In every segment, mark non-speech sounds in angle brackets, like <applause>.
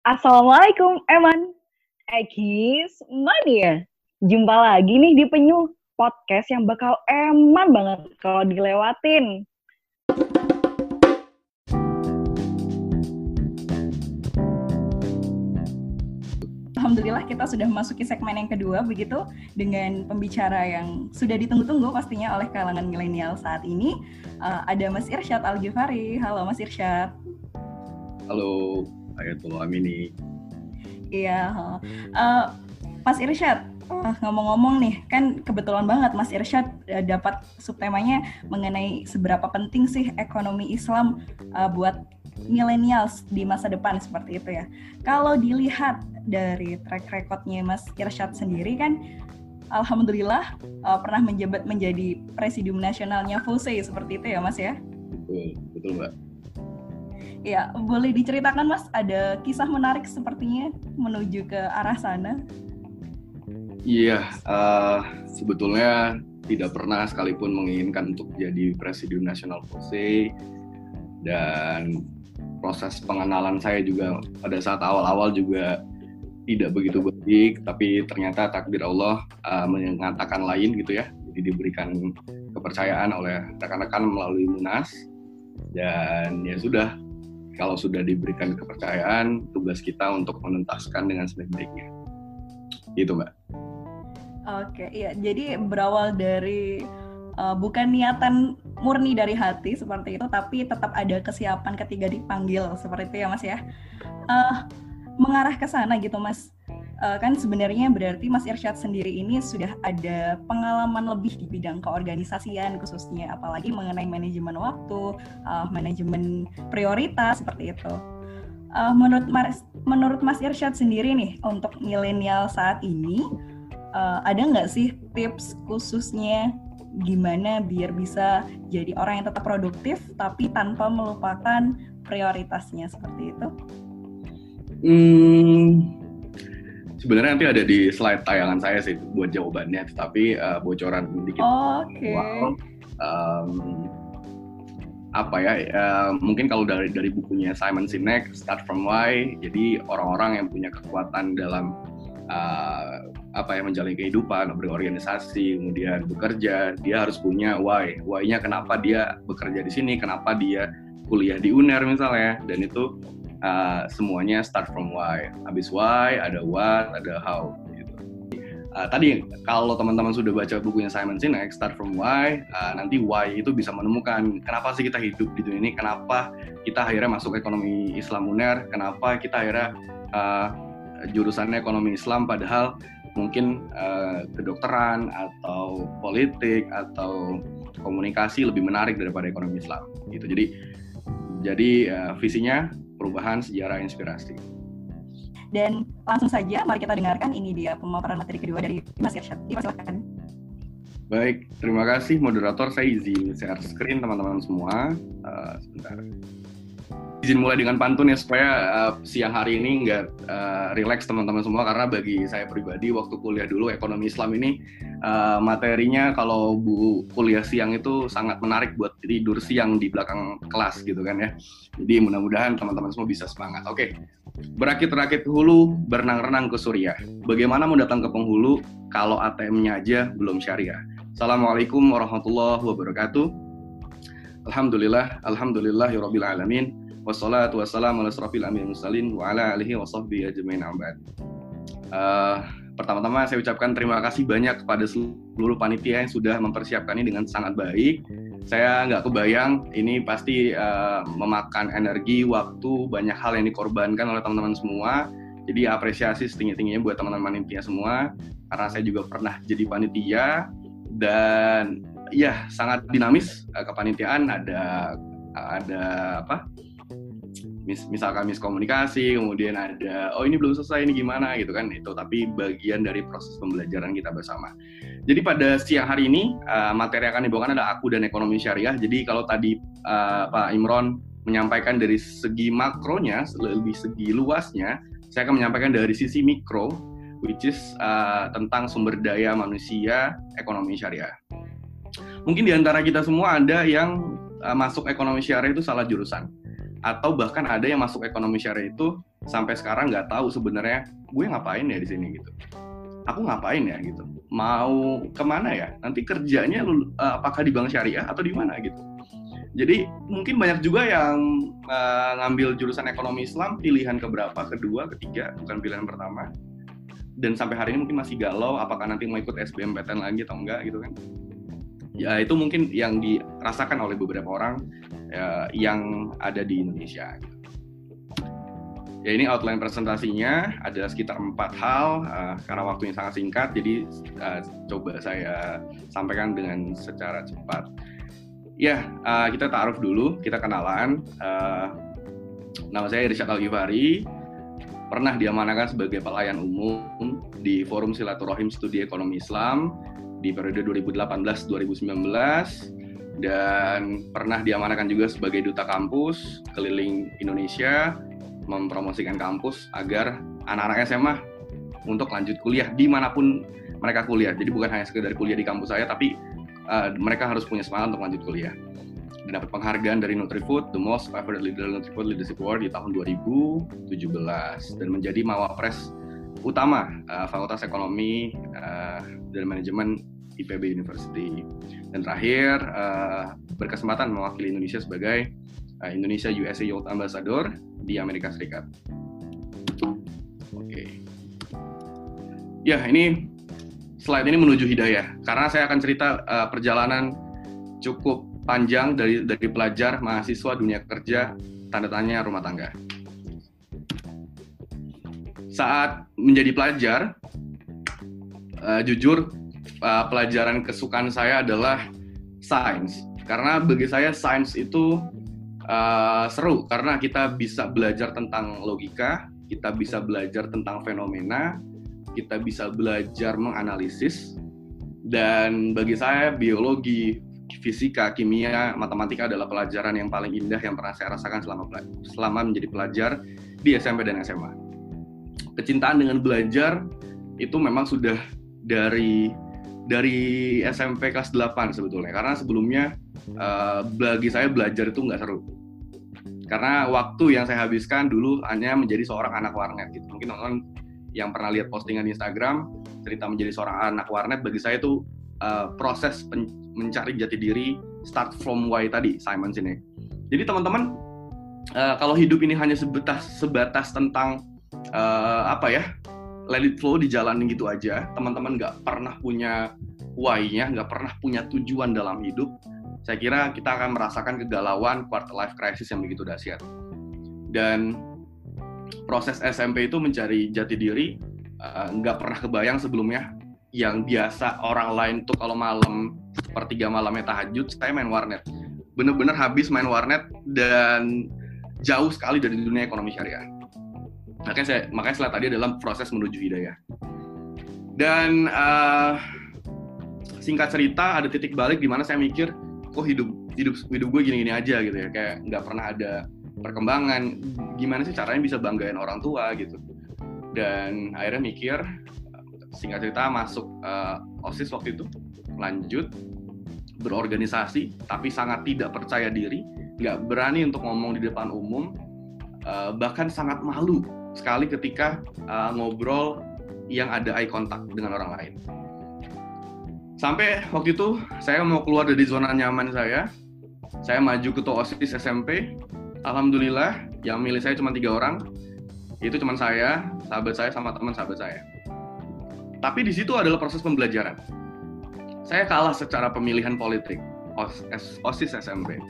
Assalamualaikum, Eman. Ekis Mania. Jumpa lagi nih di Penyu, podcast yang bakal eman banget kalau dilewatin. Alhamdulillah kita sudah memasuki segmen yang kedua begitu dengan pembicara yang sudah ditunggu-tunggu pastinya oleh kalangan milenial saat ini. Uh, ada Mas Irsyad Al Ghifari. Halo Mas Irsyad. Halo, Ayatullah Amini. Iya, uh, Mas Irsyad, uh, ngomong-ngomong nih, kan kebetulan banget Mas Irsyad uh, dapat subtemanya mengenai seberapa penting sih ekonomi Islam uh, buat millennials di masa depan seperti itu ya. Kalau dilihat dari track recordnya Mas Irsyad sendiri kan, Alhamdulillah uh, pernah menjabat menjadi presidium nasionalnya FUSE seperti itu ya Mas ya? Betul, betul Mbak. Ya, boleh diceritakan Mas, ada kisah menarik sepertinya menuju ke arah sana? Iya, uh, sebetulnya tidak pernah sekalipun menginginkan untuk jadi Presidium Nasional POSE dan proses pengenalan saya juga pada saat awal-awal juga tidak begitu baik, tapi ternyata takdir Allah uh, mengatakan lain gitu ya. Jadi diberikan kepercayaan oleh rekan-rekan melalui Munas dan ya sudah kalau sudah diberikan kepercayaan, tugas kita untuk menuntaskan dengan sebaik-baiknya. Gitu, Mbak. Oke, iya. Jadi berawal dari uh, bukan niatan murni dari hati seperti itu, tapi tetap ada kesiapan ketika dipanggil seperti itu ya, Mas ya. Uh, mengarah ke sana gitu, Mas uh, kan sebenarnya berarti Mas Irsyad sendiri ini sudah ada pengalaman lebih di bidang keorganisasian khususnya apalagi mengenai manajemen waktu, uh, manajemen prioritas seperti itu. Uh, menurut Mas menurut Mas Irsyad sendiri nih untuk milenial saat ini uh, ada nggak sih tips khususnya gimana biar bisa jadi orang yang tetap produktif tapi tanpa melupakan prioritasnya seperti itu? Hmm, sebenarnya nanti ada di slide tayangan saya sih buat jawabannya, tetapi uh, bocoran sedikit. Oh, Oke. Okay. um, apa ya? Uh, mungkin kalau dari dari bukunya Simon Sinek, Start from Why. Jadi orang-orang yang punya kekuatan dalam uh, apa ya menjalani kehidupan, berorganisasi, kemudian bekerja, dia harus punya why. Why-nya kenapa dia bekerja di sini, kenapa dia kuliah di UNER misalnya, dan itu uh, semuanya start from why. Habis why, ada what, ada how. Gitu. Uh, tadi kalau teman-teman sudah baca bukunya Simon Sinek, Start from Why, uh, nanti why itu bisa menemukan kenapa sih kita hidup di dunia ini, kenapa kita akhirnya masuk ekonomi Islam UNER, kenapa kita akhirnya uh, jurusannya ekonomi Islam padahal mungkin uh, kedokteran atau politik atau komunikasi lebih menarik daripada ekonomi Islam gitu. Jadi jadi uh, visinya perubahan sejarah inspirasi. Dan langsung saja mari kita dengarkan ini dia pemaparan materi kedua dari Mas Irsyad. Silakan. Baik, terima kasih moderator. Saya izin share screen teman-teman semua. Uh, sebentar izin mulai dengan pantun ya supaya uh, siang hari ini nggak uh, relax teman-teman semua karena bagi saya pribadi waktu kuliah dulu ekonomi Islam ini uh, materinya kalau bu kuliah siang itu sangat menarik buat tidur siang di belakang kelas gitu kan ya. Jadi mudah-mudahan teman-teman semua bisa semangat. Oke. Okay. Berakit-rakit hulu, berenang-renang ke Suriah. Bagaimana mau datang ke penghulu kalau ATM-nya aja belum syariah? Assalamualaikum warahmatullahi wabarakatuh. Alhamdulillah, alhamdulillah, alamin wassalatu wassalamu ala asrafil amin wa ala alihi wa sahbihi ajmain abad. Uh, pertama-tama saya ucapkan terima kasih banyak kepada seluruh panitia yang sudah mempersiapkan ini dengan sangat baik. Saya nggak kebayang ini pasti uh, memakan energi, waktu, banyak hal yang dikorbankan oleh teman-teman semua. Jadi apresiasi setinggi-tingginya buat teman-teman panitia semua, karena saya juga pernah jadi panitia dan ya sangat dinamis uh, kepanitiaan ada ada apa mis misalkan miskomunikasi, kemudian ada oh ini belum selesai ini gimana gitu kan itu tapi bagian dari proses pembelajaran kita bersama. Jadi pada siang hari ini uh, materi akan dibawakan adalah aku dan ekonomi syariah. Jadi kalau tadi uh, Pak Imron menyampaikan dari segi makronya, lebih segi luasnya, saya akan menyampaikan dari sisi mikro, which is uh, tentang sumber daya manusia ekonomi syariah. Mungkin di antara kita semua ada yang masuk ekonomi syariah itu salah jurusan atau bahkan ada yang masuk ekonomi syariah itu sampai sekarang nggak tahu sebenarnya gue ngapain ya di sini? gitu. Aku ngapain ya? gitu. Mau ke mana ya? Nanti kerjanya uh, apakah di bank syariah atau di mana? gitu. Jadi mungkin banyak juga yang uh, ngambil jurusan ekonomi Islam pilihan keberapa kedua ketiga bukan pilihan pertama. Dan sampai hari ini mungkin masih galau apakah nanti mau ikut SBMPTN lagi atau enggak gitu kan. Ya itu mungkin yang dirasakan oleh beberapa orang ya, yang ada di Indonesia gitu. Ya ini outline presentasinya ada sekitar empat hal uh, karena waktunya sangat singkat jadi uh, coba saya sampaikan dengan secara cepat. Ya uh, kita taruh dulu kita kenalan. Uh, nama saya Irsyad Al Ghifari pernah diamanahkan sebagai pelayan umum di Forum Silaturahim Studi Ekonomi Islam di periode 2018-2019 dan pernah diamanahkan juga sebagai duta kampus keliling Indonesia mempromosikan kampus agar anak-anak SMA untuk lanjut kuliah di mana pun mereka kuliah. Jadi bukan hanya sekedar kuliah di kampus saya, tapi uh, mereka harus punya semangat untuk lanjut kuliah. Dan dapat penghargaan dari Nutrifood, The Most Favored Leader Nutrifood Leadership Award di tahun 2017 dan menjadi mawapres utama uh, Fakultas Ekonomi uh, dan Manajemen IPB University. Dan terakhir uh, berkesempatan mewakili Indonesia sebagai uh, Indonesia USA Youth Ambassador di Amerika Serikat. Oke. Okay. Ya, ini slide ini menuju hidayah karena saya akan cerita uh, perjalanan cukup panjang dari dari pelajar mahasiswa dunia kerja tanda tanya rumah tangga. Saat menjadi pelajar, uh, jujur uh, pelajaran kesukaan saya adalah sains. Karena bagi saya sains itu uh, seru. Karena kita bisa belajar tentang logika, kita bisa belajar tentang fenomena, kita bisa belajar menganalisis, dan bagi saya biologi, fisika, kimia, matematika adalah pelajaran yang paling indah yang pernah saya rasakan selama selama menjadi pelajar di SMP dan SMA. Kecintaan dengan belajar itu memang sudah dari dari SMP kelas 8 sebetulnya. Karena sebelumnya uh, bagi saya belajar itu nggak seru. Karena waktu yang saya habiskan dulu hanya menjadi seorang anak warnet gitu. Mungkin teman-teman yang pernah lihat postingan Instagram cerita menjadi seorang anak warnet bagi saya itu uh, proses mencari jati diri start from why tadi Simon Sinek jadi teman-teman uh, kalau hidup ini hanya sebatas sebatas tentang uh, apa ya let it flow dijalanin gitu aja. Teman-teman nggak pernah punya why-nya nggak pernah punya tujuan dalam hidup. Saya kira kita akan merasakan kegalauan quarter life crisis yang begitu dahsyat. Dan proses SMP itu mencari jati diri eh, nggak uh, pernah kebayang sebelumnya yang biasa orang lain tuh kalau malam sepertiga malamnya tahajud saya main warnet. Bener-bener habis main warnet dan jauh sekali dari dunia ekonomi syariah makanya saya makanya setelah tadi adalah proses menuju hidayah. Dan uh, singkat cerita ada titik balik di mana saya mikir kok hidup hidup hidup gue gini-gini aja gitu ya. Kayak nggak pernah ada perkembangan. Gimana sih caranya bisa banggain orang tua gitu. Dan akhirnya mikir singkat cerita masuk uh, osis waktu itu lanjut berorganisasi tapi sangat tidak percaya diri nggak berani untuk ngomong di depan umum uh, bahkan sangat malu sekali ketika uh, ngobrol yang ada eye contact dengan orang lain Sampai waktu itu saya mau keluar dari zona nyaman saya. Saya maju ketua OSIS SMP. Alhamdulillah yang milih saya cuma tiga orang. Itu cuma saya, sahabat saya, sama teman sahabat saya. Tapi di situ adalah proses pembelajaran. Saya kalah secara pemilihan politik OSIS SMP.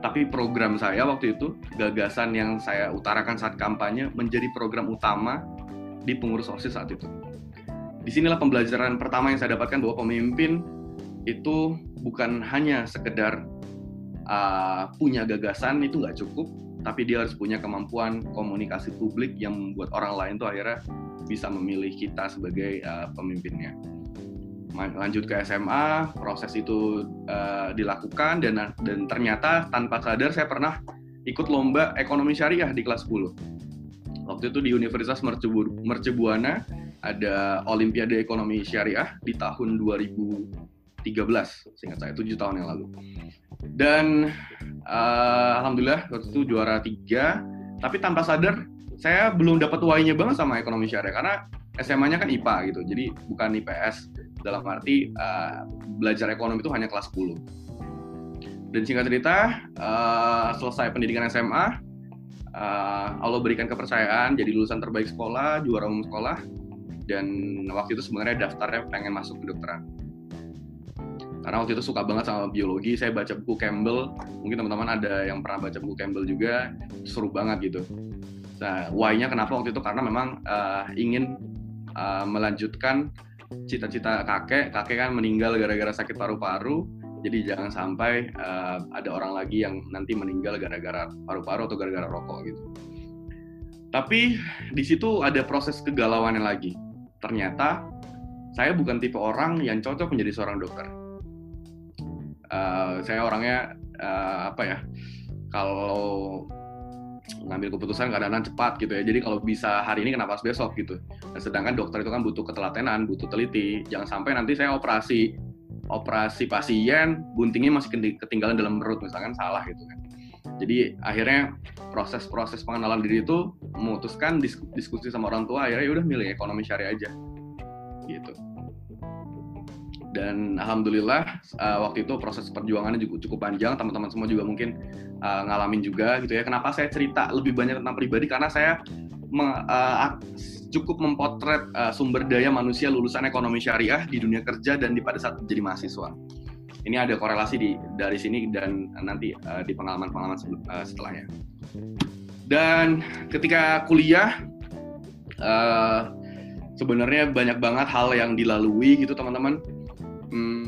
Tapi program saya waktu itu, gagasan yang saya utarakan saat kampanye menjadi program utama di pengurus OSIS saat itu di sinilah pembelajaran pertama yang saya dapatkan bahwa pemimpin itu bukan hanya sekedar uh, punya gagasan itu nggak cukup, tapi dia harus punya kemampuan komunikasi publik yang membuat orang lain tuh akhirnya bisa memilih kita sebagai uh, pemimpinnya. Lanjut ke SMA, proses itu uh, dilakukan dan dan ternyata tanpa sadar saya pernah ikut lomba ekonomi syariah di kelas 10. Waktu itu di Universitas Mercebu Mercebuana ada Olimpiade Ekonomi Syariah di tahun 2013, seingat saya, tujuh tahun yang lalu. Dan uh, alhamdulillah waktu itu juara tiga, tapi tanpa sadar saya belum dapat why-nya banget sama ekonomi syariah karena SMA-nya kan IPA gitu. Jadi bukan IPS dalam arti uh, belajar ekonomi itu hanya kelas 10. Dan singkat cerita, uh, selesai pendidikan SMA, uh, Allah berikan kepercayaan jadi lulusan terbaik sekolah, juara umum sekolah, dan waktu itu sebenarnya daftarnya pengen masuk kedokteran. Karena waktu itu suka banget sama biologi, saya baca buku Campbell, mungkin teman-teman ada yang pernah baca buku Campbell juga, seru banget gitu Nah, why-nya kenapa waktu itu karena memang uh, ingin uh, melanjutkan cita-cita kakek. Kakek kan meninggal gara-gara sakit paru-paru. Jadi jangan sampai uh, ada orang lagi yang nanti meninggal gara-gara paru-paru atau gara-gara rokok gitu. Tapi di situ ada proses kegalauannya lagi. Ternyata saya bukan tipe orang yang cocok menjadi seorang dokter. Uh, saya orangnya uh, apa ya? Kalau ngambil keputusan kadang-kadang cepat gitu ya. Jadi kalau bisa hari ini kenapa harus besok gitu. Nah, sedangkan dokter itu kan butuh ketelatenan, butuh teliti. Jangan sampai nanti saya operasi operasi pasien buntingnya masih ketinggalan dalam perut misalkan salah gitu kan. Jadi akhirnya proses-proses pengenalan diri itu memutuskan diskusi sama orang tua akhirnya ya udah milih ekonomi syariah aja gitu dan alhamdulillah uh, waktu itu proses perjuangannya juga cukup panjang. Teman-teman semua juga mungkin uh, ngalamin juga gitu ya. Kenapa saya cerita lebih banyak tentang pribadi? Karena saya me, uh, cukup mempotret uh, sumber daya manusia lulusan ekonomi syariah di dunia kerja dan di pada saat menjadi mahasiswa. Ini ada korelasi di dari sini dan nanti uh, di pengalaman-pengalaman uh, setelahnya. Dan ketika kuliah uh, sebenarnya banyak banget hal yang dilalui gitu teman-teman hmm,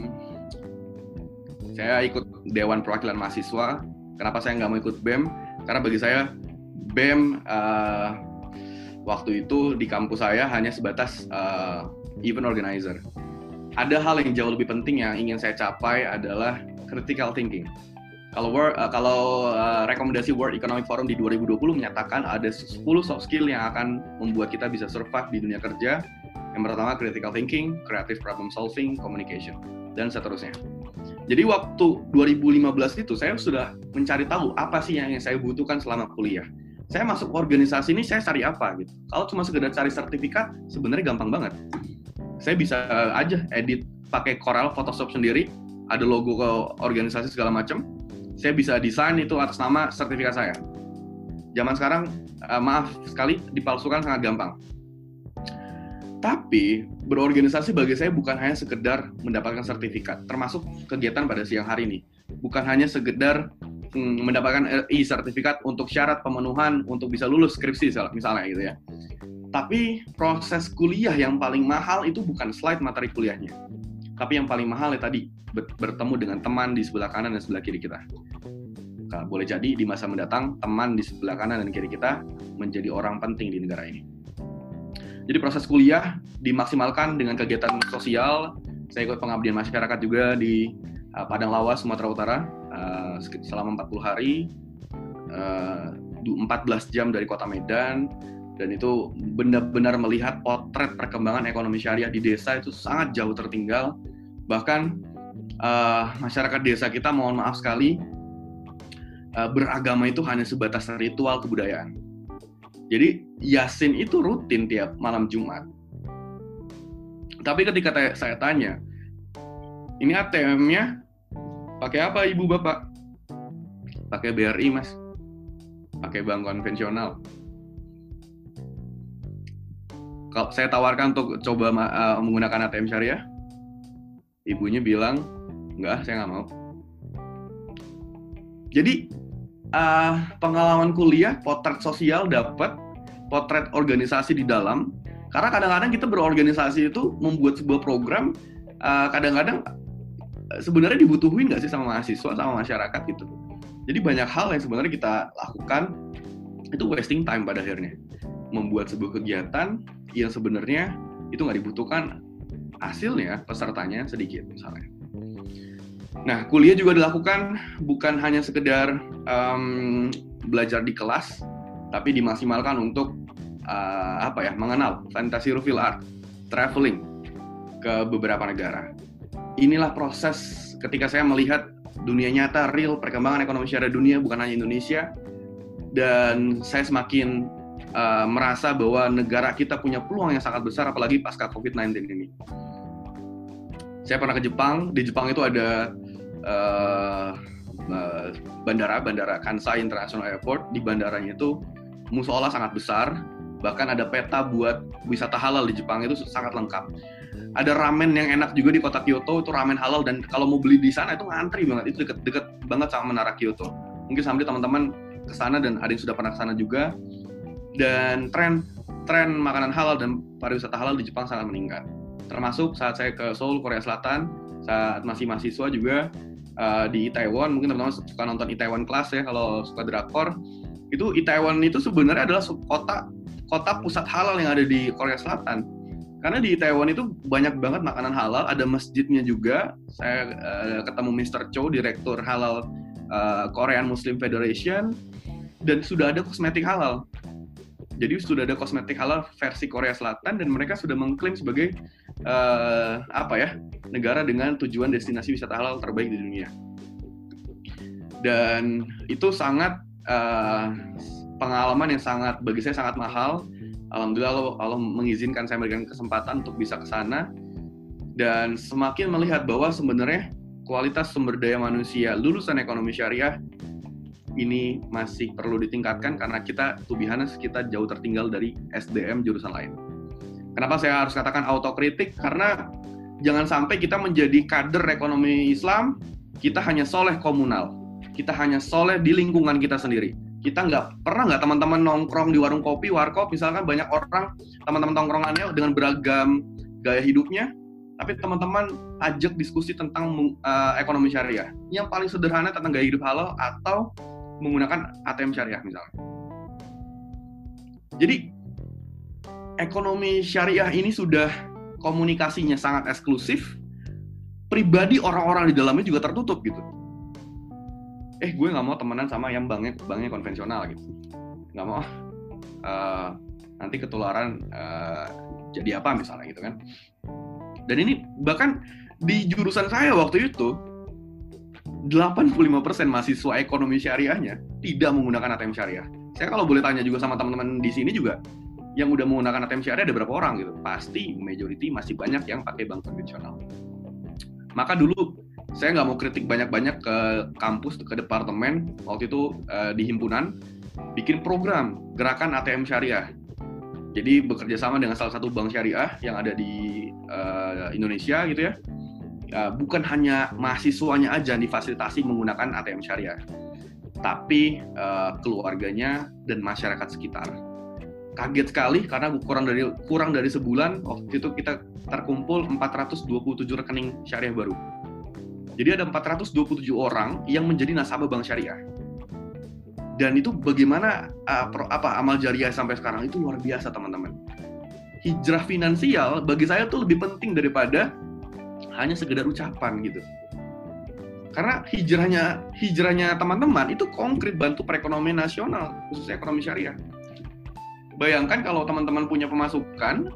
saya ikut Dewan Perwakilan Mahasiswa. Kenapa saya nggak mau ikut BEM? Karena bagi saya BEM uh, waktu itu di kampus saya hanya sebatas uh, event organizer. Ada hal yang jauh lebih penting yang ingin saya capai adalah critical thinking. Kalau uh, kalau uh, rekomendasi World Economic Forum di 2020 menyatakan ada 10 soft skill yang akan membuat kita bisa survive di dunia kerja yang pertama critical thinking, creative problem solving, communication, dan seterusnya. Jadi waktu 2015 itu saya sudah mencari tahu apa sih yang saya butuhkan selama kuliah. Saya masuk organisasi ini saya cari apa gitu. Kalau cuma sekedar cari sertifikat sebenarnya gampang banget. Saya bisa aja edit pakai Corel Photoshop sendiri, ada logo ke organisasi segala macam. Saya bisa desain itu atas nama sertifikat saya. Zaman sekarang uh, maaf sekali dipalsukan sangat gampang tapi berorganisasi bagi saya bukan hanya sekedar mendapatkan sertifikat, termasuk kegiatan pada siang hari ini. Bukan hanya sekedar hmm, mendapatkan RI sertifikat untuk syarat pemenuhan untuk bisa lulus skripsi misalnya gitu ya. Tapi proses kuliah yang paling mahal itu bukan slide materi kuliahnya. Tapi yang paling mahal ya tadi bertemu dengan teman di sebelah kanan dan sebelah kiri kita. Boleh jadi di masa mendatang teman di sebelah kanan dan kiri kita menjadi orang penting di negara ini. Jadi proses kuliah dimaksimalkan dengan kegiatan sosial. Saya ikut pengabdian masyarakat juga di uh, Padang Lawas, Sumatera Utara uh, selama 40 hari, uh, 14 jam dari kota Medan, dan itu benar-benar melihat potret perkembangan ekonomi syariah di desa itu sangat jauh tertinggal. Bahkan uh, masyarakat desa kita, mohon maaf sekali, uh, beragama itu hanya sebatas ritual kebudayaan jadi Yasin itu rutin tiap malam Jumat. Tapi ketika saya tanya, ini ATM-nya pakai apa ibu bapak? Pakai BRI mas, pakai bank konvensional. Kalau saya tawarkan untuk coba uh, menggunakan ATM syariah, ibunya bilang, enggak, saya nggak mau. Jadi uh, pengalaman kuliah, potret sosial dapat, potret organisasi di dalam. Karena kadang-kadang kita berorganisasi itu membuat sebuah program, kadang kadang-kadang sebenarnya dibutuhin nggak sih sama mahasiswa, sama masyarakat gitu. Jadi banyak hal yang sebenarnya kita lakukan itu wasting time pada akhirnya. Membuat sebuah kegiatan yang sebenarnya itu nggak dibutuhkan hasilnya pesertanya sedikit misalnya. Nah, kuliah juga dilakukan bukan hanya sekedar um, belajar di kelas, tapi dimaksimalkan untuk uh, apa ya mengenal fantasi reveal art, traveling ke beberapa negara. Inilah proses ketika saya melihat dunia nyata, real perkembangan ekonomi syariah dunia bukan hanya Indonesia, dan saya semakin uh, merasa bahwa negara kita punya peluang yang sangat besar apalagi pasca COVID-19 ini. Saya pernah ke Jepang, di Jepang itu ada uh, bandara, bandara Kansai International Airport. Di bandaranya itu musola sangat besar, bahkan ada peta buat wisata halal di Jepang itu sangat lengkap. Ada ramen yang enak juga di kota Kyoto itu ramen halal dan kalau mau beli di sana itu ngantri banget, itu deket-deket banget sama menara Kyoto. Mungkin sampai teman-teman ke sana dan ada yang sudah pernah ke sana juga. Dan tren tren makanan halal dan pariwisata halal di Jepang sangat meningkat. Termasuk saat saya ke Seoul, Korea Selatan, saat masih mahasiswa juga uh, di Itaewon, mungkin teman-teman suka nonton Itaewon Class ya kalau suka drakor. Itu Itaewon itu sebenarnya adalah kota kota pusat halal yang ada di Korea Selatan. Karena di Taiwan itu banyak banget makanan halal, ada masjidnya juga. Saya uh, ketemu Mr. Cho, direktur halal uh, Korean Muslim Federation, dan sudah ada kosmetik halal. Jadi sudah ada kosmetik halal versi Korea Selatan dan mereka sudah mengklaim sebagai uh, apa ya negara dengan tujuan destinasi wisata halal terbaik di dunia. Dan itu sangat uh, pengalaman yang sangat bagi saya sangat mahal. Alhamdulillah Allah, Allah mengizinkan saya memberikan kesempatan untuk bisa ke sana dan semakin melihat bahwa sebenarnya kualitas sumber daya manusia lulusan ekonomi syariah ini masih perlu ditingkatkan karena kita honest, kita jauh tertinggal dari SDM jurusan lain. Kenapa saya harus katakan autokritik? Karena jangan sampai kita menjadi kader ekonomi Islam, kita hanya soleh komunal, kita hanya soleh di lingkungan kita sendiri kita nggak pernah nggak teman-teman nongkrong di warung kopi, warkop, misalkan banyak orang teman-teman nongkrongannya dengan beragam gaya hidupnya, tapi teman-teman ajak diskusi tentang uh, ekonomi syariah. Yang paling sederhana tentang gaya hidup halal atau menggunakan ATM syariah misalnya. Jadi ekonomi syariah ini sudah komunikasinya sangat eksklusif, pribadi orang-orang di dalamnya juga tertutup gitu eh gue nggak mau temenan sama yang banknya banknya konvensional gitu nggak mau uh, nanti ketularan uh, jadi apa misalnya gitu kan dan ini bahkan di jurusan saya waktu itu 85% mahasiswa ekonomi syariahnya tidak menggunakan ATM syariah. Saya kalau boleh tanya juga sama teman-teman di sini juga, yang udah menggunakan ATM syariah ada berapa orang gitu? Pasti majority masih banyak yang pakai bank konvensional. Maka dulu saya nggak mau kritik banyak-banyak ke kampus ke departemen. Waktu itu uh, di himpunan bikin program gerakan ATM syariah. Jadi bekerja sama dengan salah satu bank syariah yang ada di uh, Indonesia gitu ya. Uh, bukan hanya mahasiswanya aja yang difasilitasi menggunakan ATM syariah tapi keluarganya dan masyarakat sekitar. Kaget sekali karena kurang dari kurang dari sebulan waktu itu kita terkumpul 427 rekening syariah baru jadi ada 427 orang yang menjadi nasabah bank syariah. Dan itu bagaimana uh, pro, apa amal jariah sampai sekarang itu luar biasa teman-teman. Hijrah finansial bagi saya tuh lebih penting daripada hanya sekedar ucapan gitu. Karena hijrahnya hijrahnya teman-teman itu konkret bantu perekonomian nasional, khususnya ekonomi syariah. Bayangkan kalau teman-teman punya pemasukan,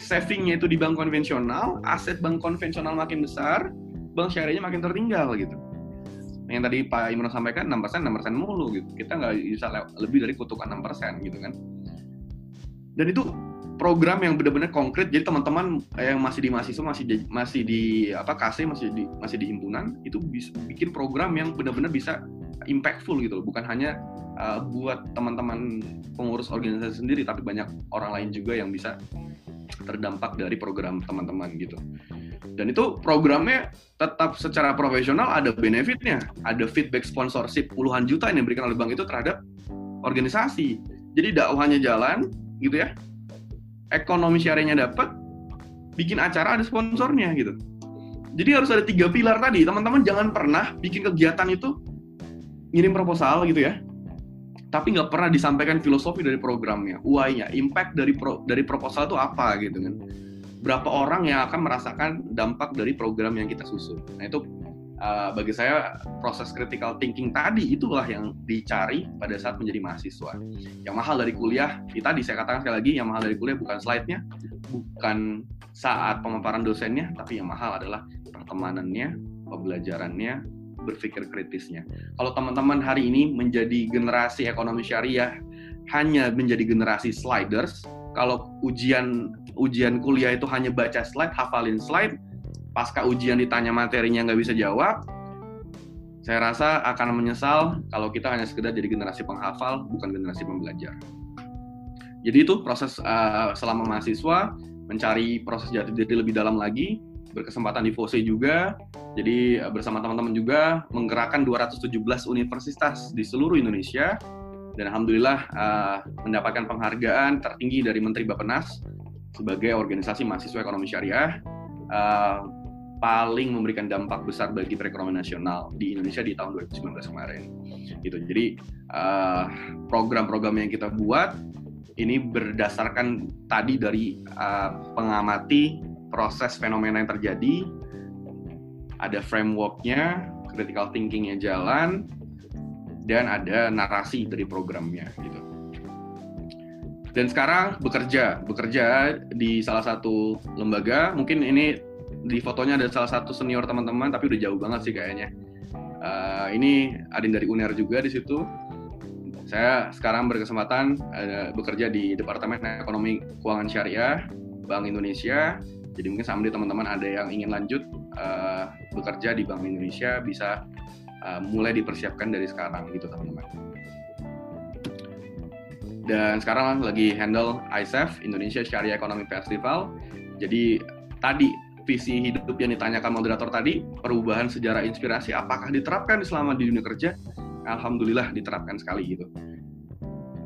savingnya itu di bank konvensional, aset bank konvensional makin besar, bank syariahnya makin tertinggal gitu. Yang tadi Pak Imran sampaikan 6%, 6% mulu gitu. Kita nggak bisa lebih dari kutukan 6% gitu kan. Dan itu program yang benar-benar konkret. Jadi teman-teman yang masih di mahasiswa, masih di, masih di apa KC, masih di masih di himpunan, itu bisa bikin program yang benar-benar bisa impactful gitu Bukan hanya uh, buat teman-teman pengurus organisasi sendiri, tapi banyak orang lain juga yang bisa terdampak dari program teman-teman gitu. Dan itu programnya tetap secara profesional ada benefitnya, ada feedback sponsorship puluhan juta yang diberikan oleh bank itu terhadap organisasi. Jadi dakwahnya jalan, gitu ya. Ekonomi syariahnya dapat, bikin acara ada sponsornya gitu. Jadi harus ada tiga pilar tadi. Teman-teman jangan pernah bikin kegiatan itu ngirim proposal gitu ya. Tapi nggak pernah disampaikan filosofi dari programnya, why-nya, impact dari pro, dari proposal itu apa gitu kan berapa orang yang akan merasakan dampak dari program yang kita susun. Nah itu uh, bagi saya proses critical thinking tadi itulah yang dicari pada saat menjadi mahasiswa. Yang mahal dari kuliah, itu tadi saya katakan sekali lagi, yang mahal dari kuliah bukan slide-nya, bukan saat pemaparan dosennya, tapi yang mahal adalah pertemanannya, pembelajarannya, berpikir kritisnya. Kalau teman-teman hari ini menjadi generasi ekonomi syariah hanya menjadi generasi sliders, kalau ujian ujian kuliah itu hanya baca slide, hafalin slide, pasca ujian ditanya materinya nggak bisa jawab, saya rasa akan menyesal kalau kita hanya sekedar jadi generasi penghafal, bukan generasi pembelajar. Jadi itu proses uh, selama mahasiswa mencari proses jati diri lebih dalam lagi, berkesempatan di FOSE juga, jadi uh, bersama teman-teman juga menggerakkan 217 universitas di seluruh Indonesia, dan alhamdulillah uh, mendapatkan penghargaan tertinggi dari Menteri Bappenas sebagai organisasi mahasiswa ekonomi syariah uh, paling memberikan dampak besar bagi perekonomian nasional di Indonesia di tahun 2019 kemarin. Gitu. Jadi program-program yang kita buat ini berdasarkan tadi dari uh, pengamati proses fenomena yang terjadi, ada frameworknya, critical thinkingnya jalan, dan ada narasi dari programnya gitu. Dan sekarang bekerja, bekerja di salah satu lembaga, mungkin ini di fotonya ada salah satu senior teman-teman, tapi udah jauh banget sih kayaknya. Uh, ini ada dari UNER juga di situ, saya sekarang berkesempatan uh, bekerja di Departemen Ekonomi Keuangan Syariah Bank Indonesia. Jadi mungkin sama teman-teman ada yang ingin lanjut uh, bekerja di Bank Indonesia bisa uh, mulai dipersiapkan dari sekarang gitu teman-teman. Dan sekarang lagi handle ISEF Indonesia Syariah Economic Festival. Jadi tadi visi hidup yang ditanyakan moderator tadi, perubahan sejarah inspirasi apakah diterapkan selama di dunia kerja? alhamdulillah diterapkan sekali gitu.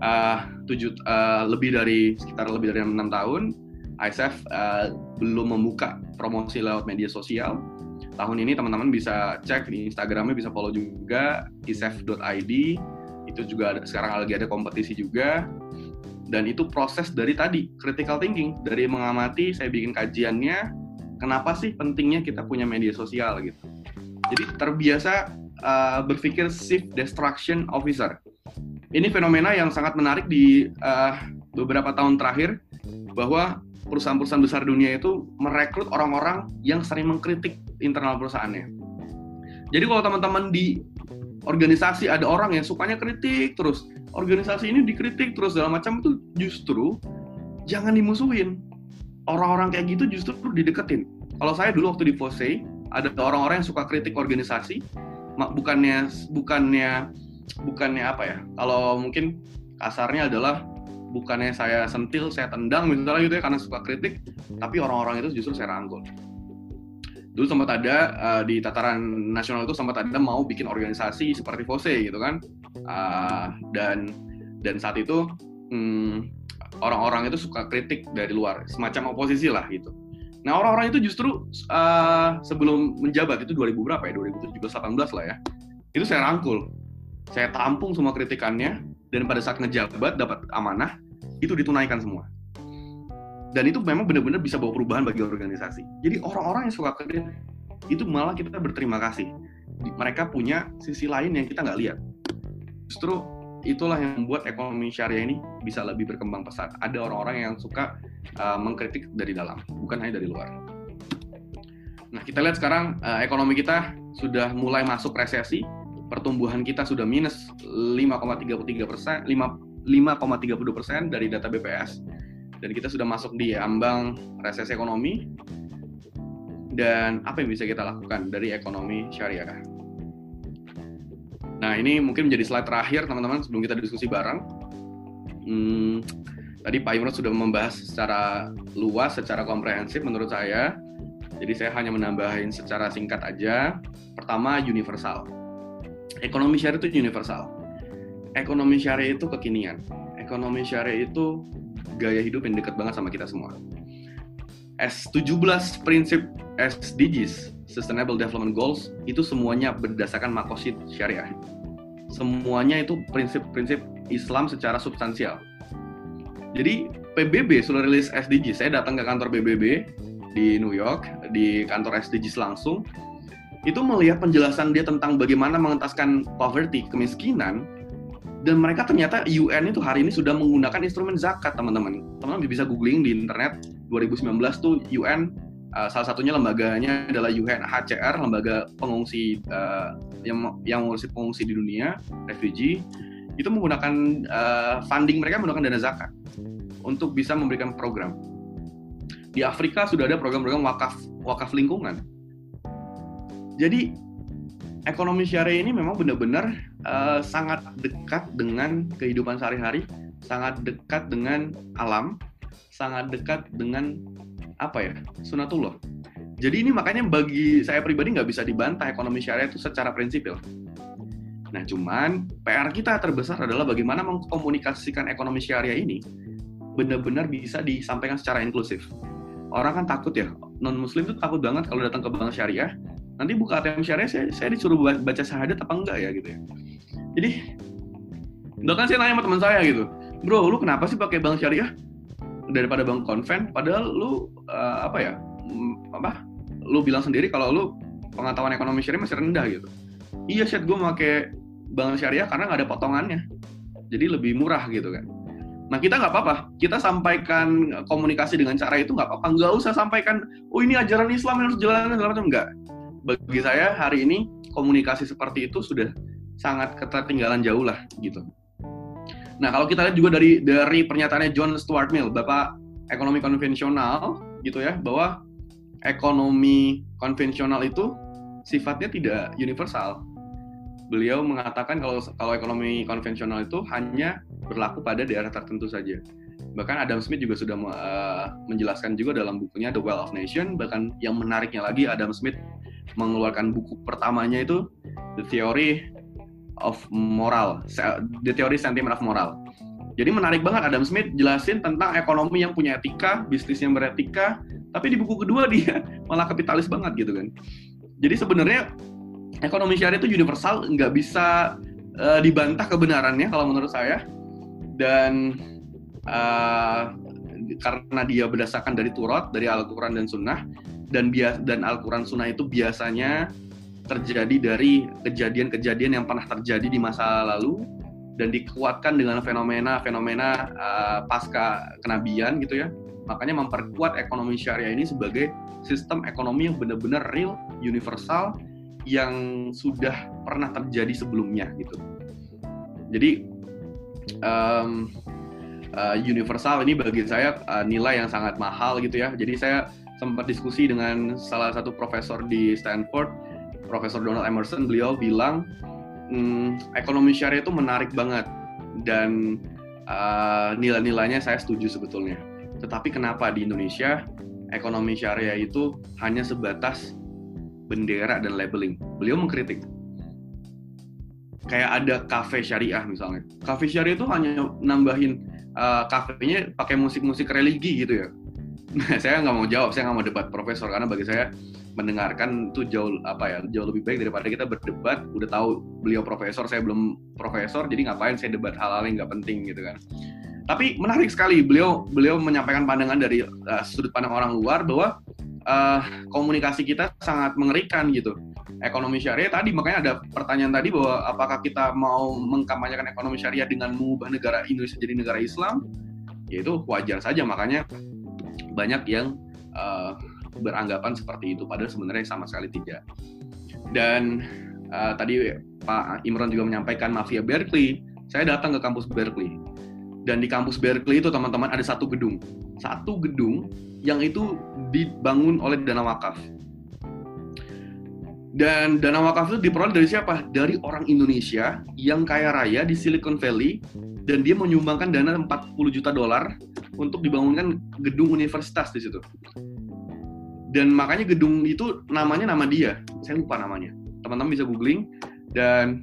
Uh, tujuh uh, lebih dari sekitar lebih dari enam tahun, ISF uh, belum membuka promosi lewat media sosial. Tahun ini teman-teman bisa cek di Instagramnya, bisa follow juga isf.id. Itu juga ada, sekarang lagi ada kompetisi juga. Dan itu proses dari tadi critical thinking, dari mengamati, saya bikin kajiannya, kenapa sih pentingnya kita punya media sosial gitu. Jadi terbiasa uh, berpikir shift destruction officer. Ini fenomena yang sangat menarik di uh, beberapa tahun terakhir bahwa perusahaan-perusahaan besar dunia itu merekrut orang-orang yang sering mengkritik internal perusahaannya. Jadi kalau teman-teman di organisasi ada orang yang sukanya kritik terus, organisasi ini dikritik terus dalam macam itu justru jangan dimusuhin. Orang-orang kayak gitu justru dideketin. Kalau saya dulu waktu di FOSE, ada orang-orang yang suka kritik organisasi, bukannya bukannya bukannya apa ya kalau mungkin kasarnya adalah bukannya saya sentil saya tendang misalnya gitu ya karena suka kritik tapi orang-orang itu justru saya rangkul. Dulu sempat ada uh, di tataran nasional itu sempat ada mau bikin organisasi seperti FOSE gitu kan. Uh, dan dan saat itu hmm, orang-orang itu suka kritik dari luar semacam oposisi lah gitu. Nah orang-orang itu justru uh, sebelum menjabat itu 2000 berapa ya? 2017 18 lah ya. Itu saya rangkul. Saya tampung semua kritikannya dan pada saat ngejabat dapat amanah itu ditunaikan semua. Dan itu memang benar-benar bisa bawa perubahan bagi organisasi. Jadi orang-orang yang suka kritik itu malah kita berterima kasih. Mereka punya sisi lain yang kita nggak lihat. Justru itulah yang membuat ekonomi syariah ini bisa lebih berkembang pesat. Ada orang-orang yang suka uh, mengkritik dari dalam, bukan hanya dari luar. Nah, kita lihat sekarang uh, ekonomi kita sudah mulai masuk resesi, pertumbuhan kita sudah minus 5,33 persen, 5,32 persen dari data BPS, dan kita sudah masuk di ambang resesi ekonomi. Dan apa yang bisa kita lakukan dari ekonomi syariah? Nah, ini mungkin menjadi slide terakhir, teman-teman, sebelum kita diskusi bareng. Hmm, tadi Pak Imron sudah membahas secara luas, secara komprehensif menurut saya. Jadi saya hanya menambahin secara singkat aja. Pertama, universal. Ekonomi syariah itu universal. Ekonomi syariah itu kekinian. Ekonomi syariah itu gaya hidup yang dekat banget sama kita semua. S17 prinsip SDGs Sustainable Development Goals itu semuanya berdasarkan makosid syariah. Semuanya itu prinsip-prinsip Islam secara substansial. Jadi PBB sudah rilis SDGs. Saya datang ke kantor PBB di New York, di kantor SDGs langsung. Itu melihat penjelasan dia tentang bagaimana mengentaskan poverty, kemiskinan, dan mereka ternyata UN itu hari ini sudah menggunakan instrumen zakat, teman-teman. Teman-teman bisa googling di internet 2019 tuh UN Uh, salah satunya lembaganya adalah UNHCR, lembaga pengungsi uh, yang yang mengurusi pengungsi di dunia, refugee. itu menggunakan uh, funding mereka menggunakan dana zakat untuk bisa memberikan program. Di Afrika sudah ada program-program wakaf wakaf lingkungan. Jadi ekonomi syariah ini memang benar-benar uh, sangat dekat dengan kehidupan sehari-hari, sangat dekat dengan alam, sangat dekat dengan apa ya sunatullah. Jadi ini makanya bagi saya pribadi nggak bisa dibantah ekonomi syariah itu secara prinsipil. Nah cuman PR kita terbesar adalah bagaimana mengkomunikasikan ekonomi syariah ini benar-benar bisa disampaikan secara inklusif. Orang kan takut ya, non-muslim itu takut banget kalau datang ke bank syariah, nanti buka ATM syariah saya, saya disuruh baca syahadat apa enggak ya gitu ya. Jadi, bahkan saya nanya sama teman saya gitu, bro lu kenapa sih pakai bank syariah daripada bank konven? Padahal lu uh, apa ya, apa? Lu bilang sendiri kalau lu pengetahuan ekonomi syariah masih rendah gitu. Iya, set gue pakai bank syariah karena nggak ada potongannya, jadi lebih murah gitu kan Nah kita nggak apa-apa, kita sampaikan komunikasi dengan cara itu nggak apa-apa. Nggak usah sampaikan, oh ini ajaran Islam yang harus jalan segala macam nggak. Bagi saya hari ini komunikasi seperti itu sudah sangat ketertinggalan jauh lah gitu. Nah kalau kita lihat juga dari dari pernyataannya John Stuart Mill, bapak ekonomi konvensional gitu ya, bahwa ekonomi konvensional itu sifatnya tidak universal. Beliau mengatakan kalau kalau ekonomi konvensional itu hanya berlaku pada daerah tertentu saja. Bahkan Adam Smith juga sudah uh, menjelaskan juga dalam bukunya The Well of Nation. Bahkan yang menariknya lagi Adam Smith mengeluarkan buku pertamanya itu The Theory of Moral, The Theory Sentiment of Moral. Jadi menarik banget Adam Smith jelasin tentang ekonomi yang punya etika, bisnis yang beretika, tapi di buku kedua dia <laughs> malah kapitalis banget gitu kan. Jadi sebenarnya ekonomi syariah itu universal, nggak bisa uh, dibantah kebenarannya kalau menurut saya dan uh, karena dia berdasarkan dari Turot, dari Al-Quran dan Sunnah, dan bias dan Al-Quran Sunnah itu biasanya terjadi dari kejadian-kejadian yang pernah terjadi di masa lalu dan dikuatkan dengan fenomena-fenomena uh, pasca kenabian gitu ya. Makanya memperkuat ekonomi syariah ini sebagai sistem ekonomi yang benar-benar real, universal, yang sudah pernah terjadi sebelumnya gitu. Jadi um, uh, universal ini bagi saya uh, nilai yang sangat mahal gitu ya. Jadi saya sempat diskusi dengan salah satu profesor di Stanford, Profesor Donald Emerson. Beliau bilang hmm, ekonomi syariah itu menarik banget dan uh, nilai-nilainya saya setuju sebetulnya. Tetapi kenapa di Indonesia ekonomi syariah itu hanya sebatas bendera dan labeling? Beliau mengkritik kayak ada cafe syariah misalnya. Cafe syariah itu hanya nambahin uh, kafenya pakai musik-musik religi gitu ya. <laughs> saya nggak mau jawab, saya nggak mau debat profesor karena bagi saya mendengarkan itu jauh apa ya jauh lebih baik daripada kita berdebat. Udah tahu beliau profesor, saya belum profesor, jadi ngapain saya debat hal-hal yang nggak penting gitu kan. Tapi menarik sekali beliau beliau menyampaikan pandangan dari uh, sudut pandang orang luar bahwa uh, komunikasi kita sangat mengerikan gitu ekonomi syariah tadi makanya ada pertanyaan tadi bahwa apakah kita mau mengkampanyekan ekonomi syariah dengan mengubah negara Indonesia jadi negara Islam yaitu wajar saja makanya banyak yang uh, beranggapan seperti itu padahal sebenarnya sama sekali tidak. Dan uh, tadi Pak Imron juga menyampaikan mafia Berkeley. Saya datang ke kampus Berkeley. Dan di kampus Berkeley itu teman-teman ada satu gedung. Satu gedung yang itu dibangun oleh dana wakaf dan dana wakaf itu diperoleh dari siapa? Dari orang Indonesia yang kaya raya di Silicon Valley dan dia menyumbangkan dana 40 juta dolar untuk dibangunkan gedung universitas di situ. Dan makanya gedung itu namanya nama dia. Saya lupa namanya. Teman-teman bisa googling dan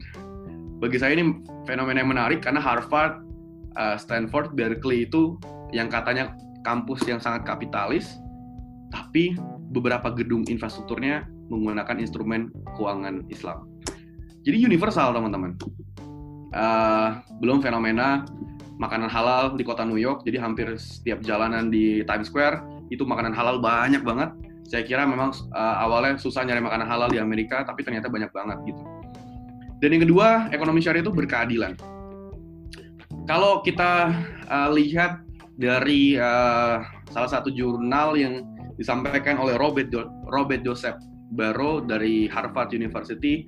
bagi saya ini fenomena yang menarik karena Harvard, uh, Stanford, Berkeley itu yang katanya kampus yang sangat kapitalis, tapi beberapa gedung infrastrukturnya menggunakan instrumen keuangan Islam. Jadi universal teman-teman. Uh, belum fenomena makanan halal di kota New York. Jadi hampir setiap jalanan di Times Square itu makanan halal banyak banget. Saya kira memang uh, awalnya susah nyari makanan halal di Amerika, tapi ternyata banyak banget gitu. Dan yang kedua, ekonomi syariah itu berkeadilan. Kalau kita uh, lihat dari uh, salah satu jurnal yang disampaikan oleh Robert Robert Joseph Barrow dari Harvard University.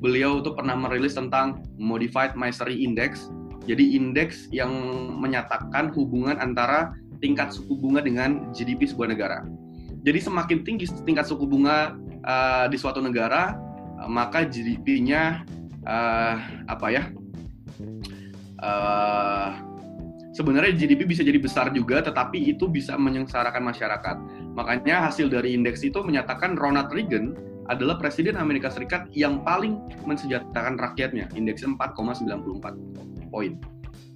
Beliau tuh pernah merilis tentang Modified Misery Index Jadi indeks yang menyatakan hubungan antara tingkat suku bunga dengan GDP sebuah negara. Jadi semakin tinggi tingkat suku bunga uh, di suatu negara, uh, maka GDP-nya uh, apa ya? Uh, sebenarnya GDP bisa jadi besar juga, tetapi itu bisa menyengsarakan masyarakat. Makanya hasil dari indeks itu menyatakan Ronald Reagan adalah Presiden Amerika Serikat yang paling mensejahterakan rakyatnya, indeks 4,94 poin.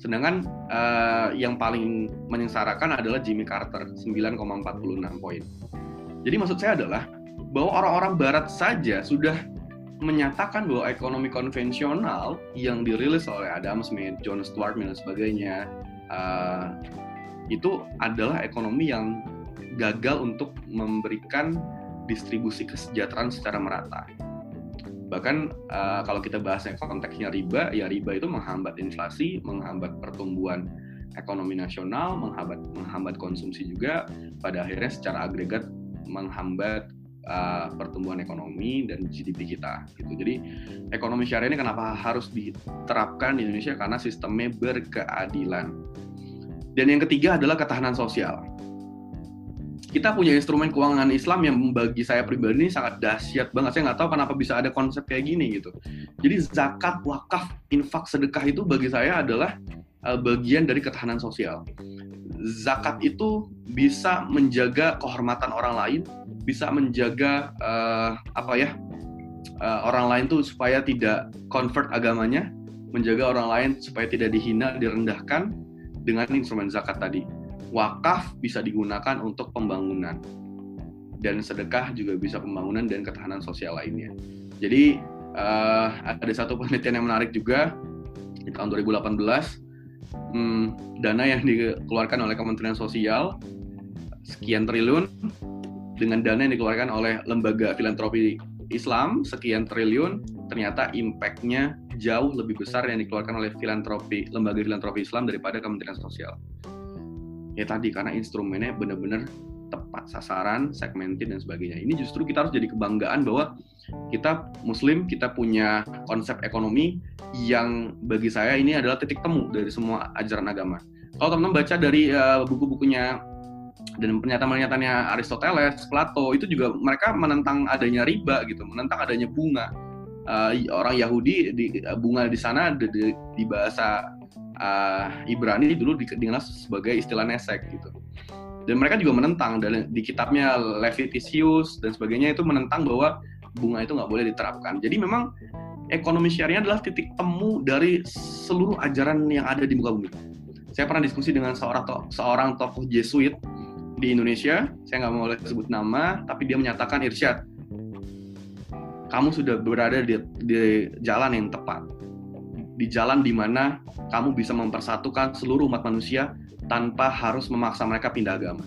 Sedangkan uh, yang paling menyengsarakan adalah Jimmy Carter 9,46 poin. Jadi maksud saya adalah bahwa orang-orang Barat saja sudah menyatakan bahwa ekonomi konvensional yang dirilis oleh Adam Smith, John Stuart Mill dan sebagainya uh, itu adalah ekonomi yang gagal untuk memberikan distribusi kesejahteraan secara merata. Bahkan uh, kalau kita bahas yang konteksnya riba, ya riba itu menghambat inflasi, menghambat pertumbuhan ekonomi nasional, menghambat menghambat konsumsi juga, pada akhirnya secara agregat menghambat uh, pertumbuhan ekonomi dan GDP kita gitu. Jadi ekonomi syariah ini kenapa harus diterapkan di Indonesia karena sistemnya berkeadilan. Dan yang ketiga adalah ketahanan sosial kita punya instrumen keuangan Islam yang bagi saya pribadi ini sangat dahsyat banget. Saya nggak tahu kenapa bisa ada konsep kayak gini gitu. Jadi zakat, wakaf, infak, sedekah itu bagi saya adalah uh, bagian dari ketahanan sosial. Zakat itu bisa menjaga kehormatan orang lain, bisa menjaga uh, apa ya uh, orang lain tuh supaya tidak convert agamanya, menjaga orang lain supaya tidak dihina, direndahkan dengan instrumen zakat tadi. Wakaf bisa digunakan untuk pembangunan. Dan sedekah juga bisa pembangunan dan ketahanan sosial lainnya. Jadi uh, ada satu penelitian yang menarik juga. Di tahun 2018 hmm, dana yang dikeluarkan oleh Kementerian Sosial sekian triliun dengan dana yang dikeluarkan oleh lembaga filantropi Islam sekian triliun ternyata impact-nya jauh lebih besar yang dikeluarkan oleh filantropi lembaga filantropi Islam daripada Kementerian Sosial ya tadi karena instrumennya benar-benar tepat sasaran, segmented dan sebagainya. Ini justru kita harus jadi kebanggaan bahwa kita Muslim, kita punya konsep ekonomi yang bagi saya ini adalah titik temu dari semua ajaran agama. Kalau teman-teman baca dari uh, buku-bukunya dan pernyataan-pernyataannya Aristoteles, Plato itu juga mereka menentang adanya riba gitu, menentang adanya bunga. Uh, orang Yahudi di bunga di sana di, di, di bahasa uh, Ibrani dulu dikenal sebagai istilah nesek gitu. Dan mereka juga menentang dan di kitabnya Levitisius dan sebagainya itu menentang bahwa bunga itu nggak boleh diterapkan. Jadi memang ekonomi syariah adalah titik temu dari seluruh ajaran yang ada di muka bumi. Saya pernah diskusi dengan seorang to seorang tokoh Jesuit di Indonesia, saya nggak mau sebut nama, tapi dia menyatakan Irsyad, kamu sudah berada di, di jalan yang tepat di jalan di mana kamu bisa mempersatukan seluruh umat manusia tanpa harus memaksa mereka pindah agama.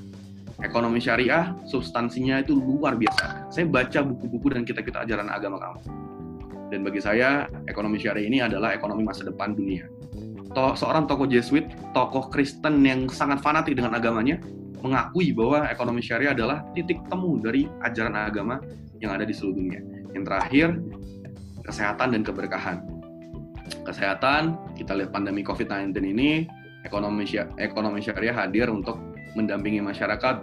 Ekonomi syariah, substansinya itu luar biasa. Saya baca buku-buku dan kita-kita ajaran agama kamu. Dan bagi saya, ekonomi syariah ini adalah ekonomi masa depan dunia. To seorang tokoh Jesuit, tokoh Kristen yang sangat fanatik dengan agamanya, mengakui bahwa ekonomi syariah adalah titik temu dari ajaran agama yang ada di seluruh dunia. Yang terakhir, kesehatan dan keberkahan kesehatan, kita lihat pandemi COVID-19 ini, ekonomi ekonomi syariah hadir untuk mendampingi masyarakat.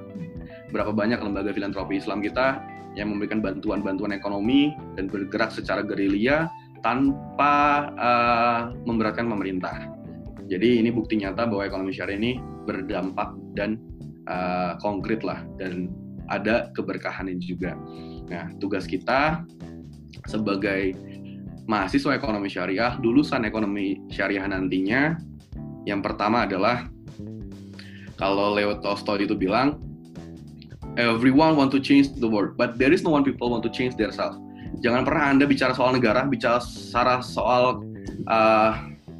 Berapa banyak lembaga filantropi Islam kita yang memberikan bantuan-bantuan ekonomi dan bergerak secara gerilya tanpa uh, memberatkan pemerintah. Jadi ini bukti nyata bahwa ekonomi syariah ini berdampak dan uh, konkret lah dan ada keberkahannya juga. Nah, tugas kita sebagai mahasiswa ekonomi syariah, lulusan ekonomi syariah nantinya, yang pertama adalah kalau Leo Tolstoy itu bilang, everyone want to change the world, but there is no one people want to change their self. Jangan pernah Anda bicara soal negara, bicara soal uh,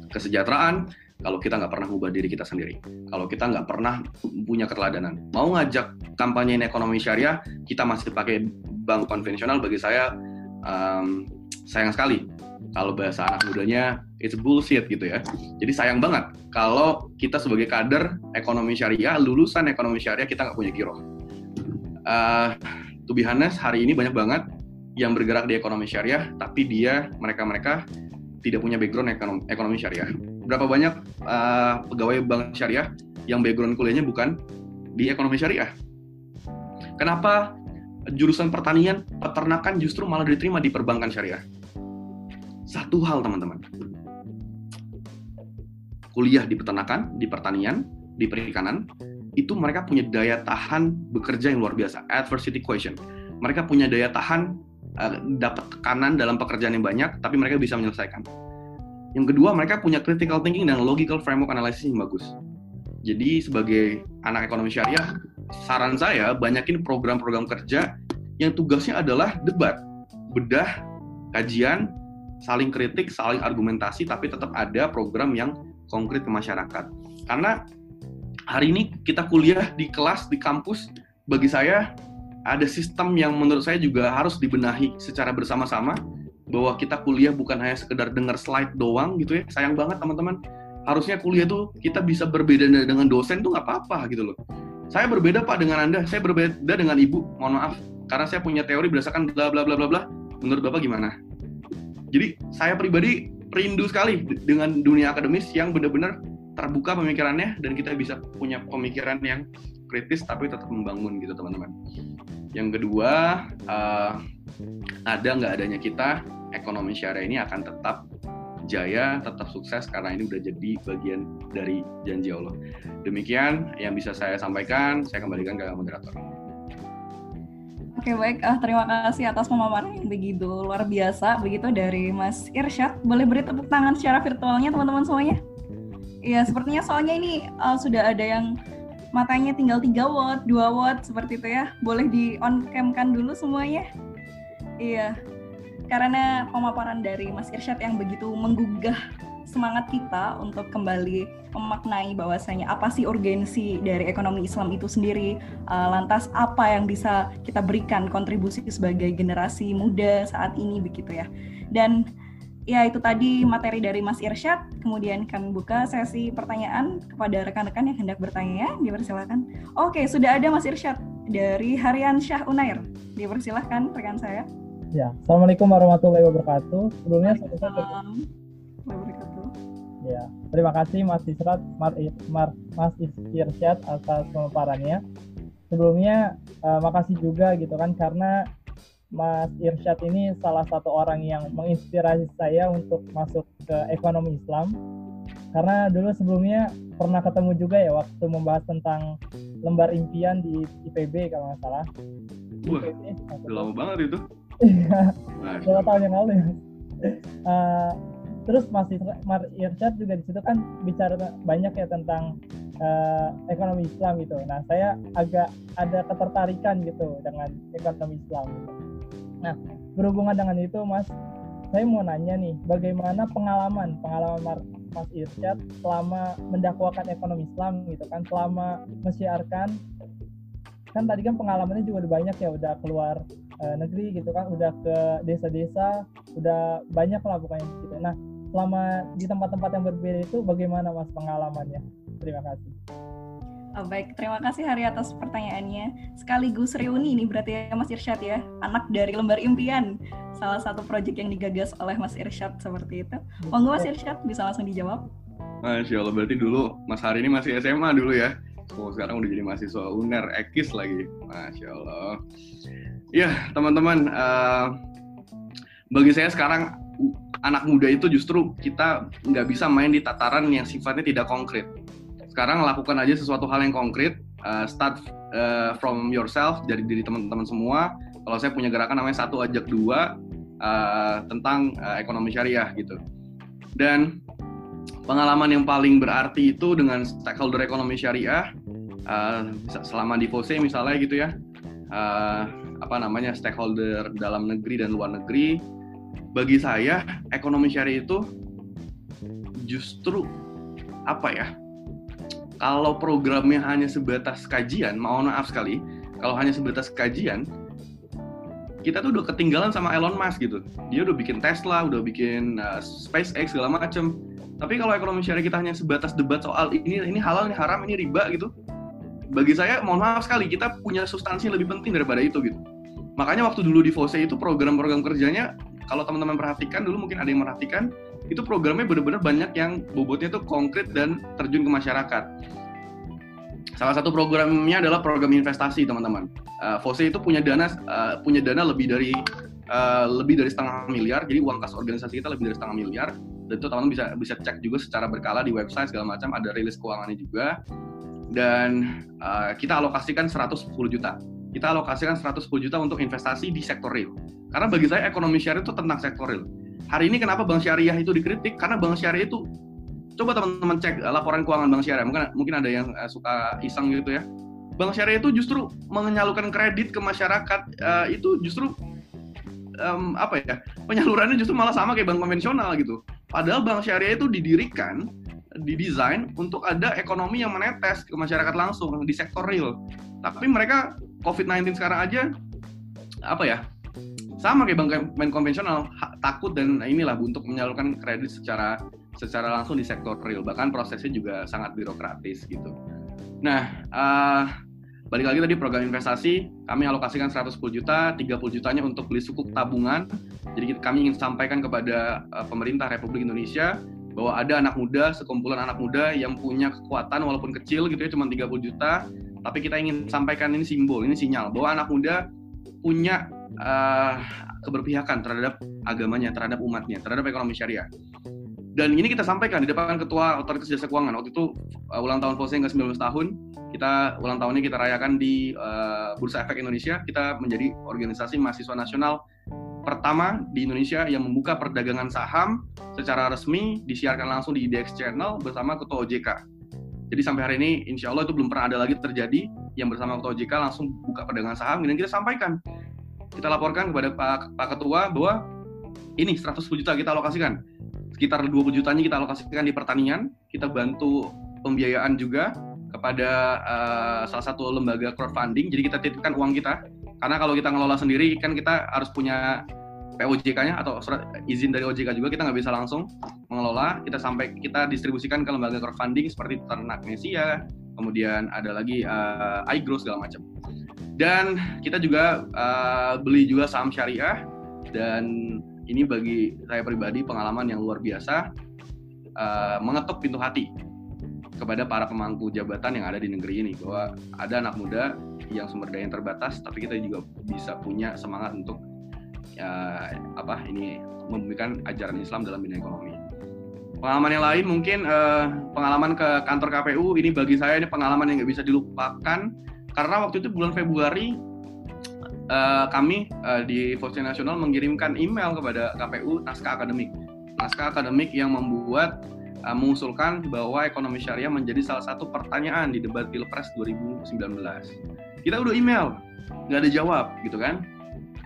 kesejahteraan, kalau kita nggak pernah ubah diri kita sendiri. Kalau kita nggak pernah punya keteladanan. Mau ngajak kampanye ekonomi syariah, kita masih pakai bank konvensional, bagi saya um, sayang sekali kalau bahasa anak mudanya it's bullshit gitu ya. Jadi sayang banget kalau kita sebagai kader ekonomi syariah, lulusan ekonomi syariah kita nggak punya kiro. Uh, to be honest, hari ini banyak banget yang bergerak di ekonomi syariah, tapi dia mereka-mereka tidak punya background ekonomi, ekonomi syariah. berapa banyak uh, pegawai bank syariah yang background kuliahnya bukan di ekonomi syariah? Kenapa jurusan pertanian, peternakan justru malah diterima di perbankan syariah? Satu hal teman-teman, kuliah di peternakan, di pertanian, di perikanan, itu mereka punya daya tahan bekerja yang luar biasa. Adversity question. Mereka punya daya tahan uh, dapat tekanan dalam pekerjaan yang banyak, tapi mereka bisa menyelesaikan. Yang kedua, mereka punya critical thinking dan logical framework analysis yang bagus. Jadi sebagai anak ekonomi syariah, saran saya banyakin program-program kerja yang tugasnya adalah debat, bedah, kajian, saling kritik, saling argumentasi, tapi tetap ada program yang konkret ke masyarakat. Karena hari ini kita kuliah di kelas, di kampus, bagi saya ada sistem yang menurut saya juga harus dibenahi secara bersama-sama bahwa kita kuliah bukan hanya sekedar dengar slide doang gitu ya. Sayang banget teman-teman. Harusnya kuliah tuh kita bisa berbeda dengan dosen tuh nggak apa-apa gitu loh. Saya berbeda Pak dengan Anda, saya berbeda dengan Ibu, mohon maaf. Karena saya punya teori berdasarkan bla bla bla bla bla. Menurut Bapak gimana? Jadi saya pribadi rindu sekali dengan dunia akademis yang benar-benar terbuka pemikirannya dan kita bisa punya pemikiran yang kritis tapi tetap membangun gitu teman-teman. Yang kedua, uh, ada nggak adanya kita ekonomi syariah ini akan tetap jaya, tetap sukses karena ini udah jadi bagian dari janji Allah. Demikian yang bisa saya sampaikan, saya kembalikan ke moderator. Oke baik, uh, terima kasih atas pemaparan yang begitu luar biasa, begitu dari Mas Irsyad. Boleh beri tepuk tangan secara virtualnya teman-teman semuanya? Iya, sepertinya soalnya ini uh, sudah ada yang matanya tinggal 3 watt, 2 watt seperti itu ya. Boleh di on cam kan dulu semuanya? Iya, karena pemaparan dari Mas Irsyad yang begitu menggugah semangat kita untuk kembali memaknai bahwasanya apa sih urgensi dari ekonomi Islam itu sendiri, uh, lantas apa yang bisa kita berikan kontribusi sebagai generasi muda saat ini begitu ya. Dan ya itu tadi materi dari Mas Irsyad. Kemudian kami buka sesi pertanyaan kepada rekan-rekan yang hendak bertanya. Dipersilakan. Oke, sudah ada Mas Irsyad dari Harian Syah Unair. Dipersilahkan rekan saya. Ya, Assalamualaikum warahmatullahi wabarakatuh. Sebelumnya saya Ya, terima kasih Mas Israt, Mar, Mar, Mas Irsyad atas pemaparannya. Sebelumnya, uh, makasih juga gitu kan karena Mas Irsyad ini salah satu orang yang menginspirasi saya untuk masuk ke ekonomi Islam. Karena dulu sebelumnya pernah ketemu juga ya waktu membahas tentang lembar impian di IPB kalau nggak salah. Wah, IPB, lama banget itu. Iya, dua tahun yang lalu ya. Uh, terus Mar Irsyad juga di situ kan bicara banyak ya tentang uh, ekonomi Islam gitu. Nah saya agak ada ketertarikan gitu dengan ekonomi Islam. Gitu. Nah berhubungan dengan itu Mas, saya mau nanya nih, bagaimana pengalaman pengalaman Mas Irsyad selama mendakwakan ekonomi Islam gitu kan, selama menyiarkan kan tadi kan pengalamannya juga udah banyak ya, udah keluar uh, negeri gitu kan udah ke desa-desa udah banyak lah pokoknya gitu nah selama di tempat-tempat yang berbeda itu bagaimana mas pengalamannya terima kasih Oh, baik, terima kasih Hari atas pertanyaannya. Sekaligus reuni ini berarti ya Mas Irsyad ya, anak dari Lembar Impian, salah satu proyek yang digagas oleh Mas Irsyad seperti itu. Monggo Mas Irsyad bisa langsung dijawab. Masya Allah, berarti dulu Mas Hari ini masih SMA dulu ya? Oh, sekarang udah jadi mahasiswa UNER, ekis lagi. Masya Allah. Ya, teman-teman, uh, bagi saya sekarang anak muda itu justru kita nggak bisa main di tataran yang sifatnya tidak konkret. Sekarang lakukan aja sesuatu hal yang konkret, uh, start uh, from yourself dari diri teman-teman semua. Kalau saya punya gerakan namanya satu ajak dua uh, tentang uh, ekonomi syariah gitu. Dan pengalaman yang paling berarti itu dengan stakeholder ekonomi syariah uh, selama di FOSE misalnya gitu ya. Uh, apa namanya stakeholder dalam negeri dan luar negeri bagi saya ekonomi syariah itu justru apa ya? Kalau programnya hanya sebatas kajian mau maaf sekali kalau hanya sebatas kajian kita tuh udah ketinggalan sama Elon Musk gitu. Dia udah bikin Tesla udah bikin uh, SpaceX segala macam tapi kalau ekonomi syariah kita hanya sebatas debat soal ini ini halal ini haram ini riba gitu bagi saya mohon maaf sekali kita punya substansi lebih penting daripada itu gitu. Makanya waktu dulu di FOSE itu program-program kerjanya kalau teman-teman perhatikan dulu mungkin ada yang merhatikan itu programnya benar-benar banyak yang bobotnya tuh konkret dan terjun ke masyarakat. Salah satu programnya adalah program investasi teman-teman. Uh, FOSE itu punya dana uh, punya dana lebih dari uh, lebih dari setengah miliar. Jadi uang kas organisasi kita lebih dari setengah miliar. Dan itu teman-teman bisa bisa cek juga secara berkala di website segala macam ada rilis keuangannya juga. Dan uh, kita alokasikan 110 juta. Kita alokasikan 110 juta untuk investasi di sektor real. Karena bagi saya ekonomi syariah itu tentang sektor real. Hari ini kenapa bank syariah itu dikritik? Karena bank syariah itu coba teman-teman cek laporan keuangan bank syariah. Mungkin mungkin ada yang uh, suka iseng gitu ya. Bank syariah itu justru menyalurkan kredit ke masyarakat uh, itu justru um, apa ya penyalurannya justru malah sama kayak bank konvensional gitu. Padahal bank syariah itu didirikan, didesain untuk ada ekonomi yang menetes ke masyarakat langsung di sektor real. Tapi mereka COVID-19 sekarang aja apa ya sama kayak bank, bank konvensional takut dan inilah untuk menyalurkan kredit secara secara langsung di sektor real bahkan prosesnya juga sangat birokratis gitu. Nah, uh, balik lagi tadi program investasi kami alokasikan 110 juta, 30 jutanya untuk beli sukuk tabungan. Jadi kami ingin sampaikan kepada uh, pemerintah Republik Indonesia bahwa ada anak muda, sekumpulan anak muda yang punya kekuatan walaupun kecil gitu ya cuma 30 juta, tapi kita ingin sampaikan ini simbol, ini sinyal bahwa anak muda punya uh, keberpihakan terhadap agamanya, terhadap umatnya, terhadap ekonomi syariah. Dan ini kita sampaikan di depan ketua otoritas jasa keuangan. Waktu itu uh, ulang tahun Fose yang ke-19 tahun. Kita ulang tahunnya kita rayakan di uh, Bursa Efek Indonesia. Kita menjadi organisasi mahasiswa nasional pertama di Indonesia yang membuka perdagangan saham secara resmi disiarkan langsung di IDX Channel bersama ketua OJK jadi sampai hari ini insya Allah itu belum pernah ada lagi terjadi yang bersama ketua OJK langsung buka perdagangan saham dan kita sampaikan. Kita laporkan kepada Pak, Pak Ketua bahwa ini 110 juta kita alokasikan. Sekitar 20 jutanya kita alokasikan di pertanian, kita bantu pembiayaan juga kepada uh, salah satu lembaga crowdfunding. Jadi kita titipkan uang kita, karena kalau kita ngelola sendiri kan kita harus punya POJK-nya atau surat izin dari OJK juga kita nggak bisa langsung mengelola. Kita sampai kita distribusikan ke lembaga crowdfunding seperti Ternak Nesia, kemudian ada lagi uh, iGrow segala macam. Dan kita juga uh, beli juga saham syariah dan ini bagi saya pribadi pengalaman yang luar biasa uh, mengetuk pintu hati kepada para pemangku jabatan yang ada di negeri ini bahwa ada anak muda yang sumber daya yang terbatas tapi kita juga bisa punya semangat untuk uh, apa ini memberikan ajaran Islam dalam bidang ekonomi. Pengalaman yang lain mungkin uh, pengalaman ke kantor KPU ini bagi saya ini pengalaman yang nggak bisa dilupakan karena waktu itu bulan Februari uh, kami uh, di Fosil Nasional mengirimkan email kepada KPU naskah akademik. Naskah akademik yang membuat uh, mengusulkan bahwa ekonomi syariah menjadi salah satu pertanyaan di debat Pilpres 2019. Kita udah email, nggak ada jawab gitu kan.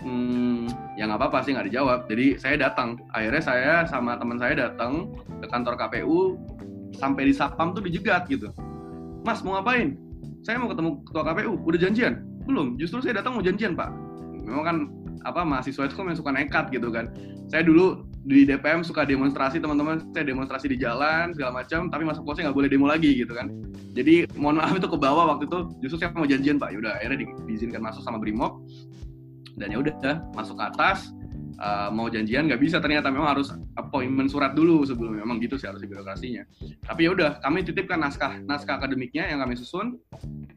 Hmm, ya nggak apa-apa sih nggak dijawab. Jadi saya datang. Akhirnya saya sama teman saya datang ke kantor KPU sampai di sapam tuh dijegat gitu. Mas mau ngapain? Saya mau ketemu ketua KPU. Udah janjian? belum justru saya datang mau janjian pak memang kan apa mahasiswa itu kan suka nekat gitu kan saya dulu di DPM suka demonstrasi teman-teman saya demonstrasi di jalan segala macam tapi masuk posnya nggak boleh demo lagi gitu kan. Jadi mohon maaf itu ke bawah waktu itu justru saya mau janjian pak. Yaudah akhirnya di, diizinkan masuk sama Brimob. Dan ya udah masuk ke atas uh, mau janjian nggak bisa ternyata. Memang harus appointment surat dulu sebelum memang gitu sih harus birokrasinya. Tapi ya udah kami titipkan naskah naskah akademiknya yang kami susun.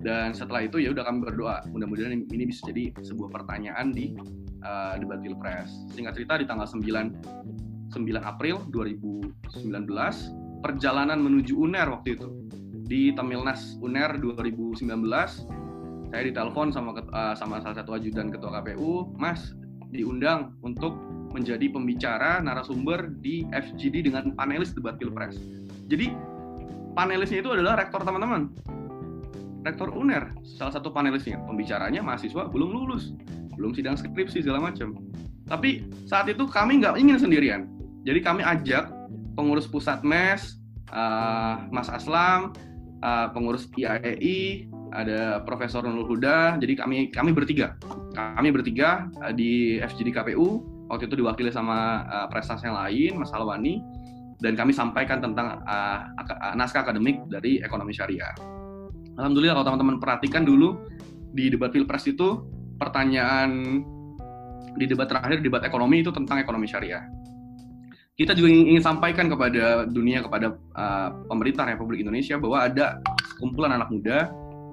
Dan setelah itu ya udah kami berdoa. Mudah-mudahan ini bisa jadi sebuah pertanyaan di uh, debat pilpres. Singkat cerita di tanggal 9 9 April 2019 perjalanan menuju UNER waktu itu. Di Tamilnas UNER 2019 saya ditelepon sama uh, sama salah satu ajudan ketua KPU, Mas diundang untuk menjadi pembicara narasumber di FGD dengan panelis debat pilpres. Jadi panelisnya itu adalah rektor teman-teman, rektor UNER, salah satu panelisnya. Pembicaranya mahasiswa belum lulus, belum sidang skripsi segala macam. Tapi saat itu kami nggak ingin sendirian. Jadi kami ajak pengurus pusat MES, uh, Mas Aslam, uh, pengurus IAEI, ada Profesor Nurul Huda. Jadi kami kami bertiga, kami bertiga uh, di FGD KPU. Waktu itu diwakili sama uh, prestasi yang lain, Mas Alwani, dan kami sampaikan tentang uh, naskah akademik dari ekonomi syariah. Alhamdulillah kalau teman-teman perhatikan dulu di debat pilpres itu pertanyaan di debat terakhir debat ekonomi itu tentang ekonomi syariah. kita juga ingin, ingin sampaikan kepada dunia, kepada uh, pemerintah Republik Indonesia bahwa ada kumpulan anak muda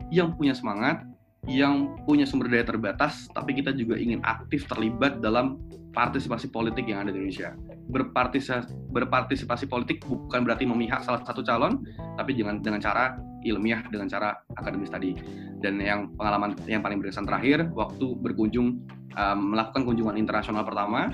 yang punya semangat, yang punya sumber daya terbatas, tapi kita juga ingin aktif terlibat dalam partisipasi politik yang ada di Indonesia. Berpartisipasi, berpartisipasi politik bukan berarti memihak salah satu calon, tapi dengan dengan cara ilmiah, dengan cara akademis tadi. Dan yang pengalaman yang paling berkesan terakhir, waktu berkunjung um, melakukan kunjungan internasional pertama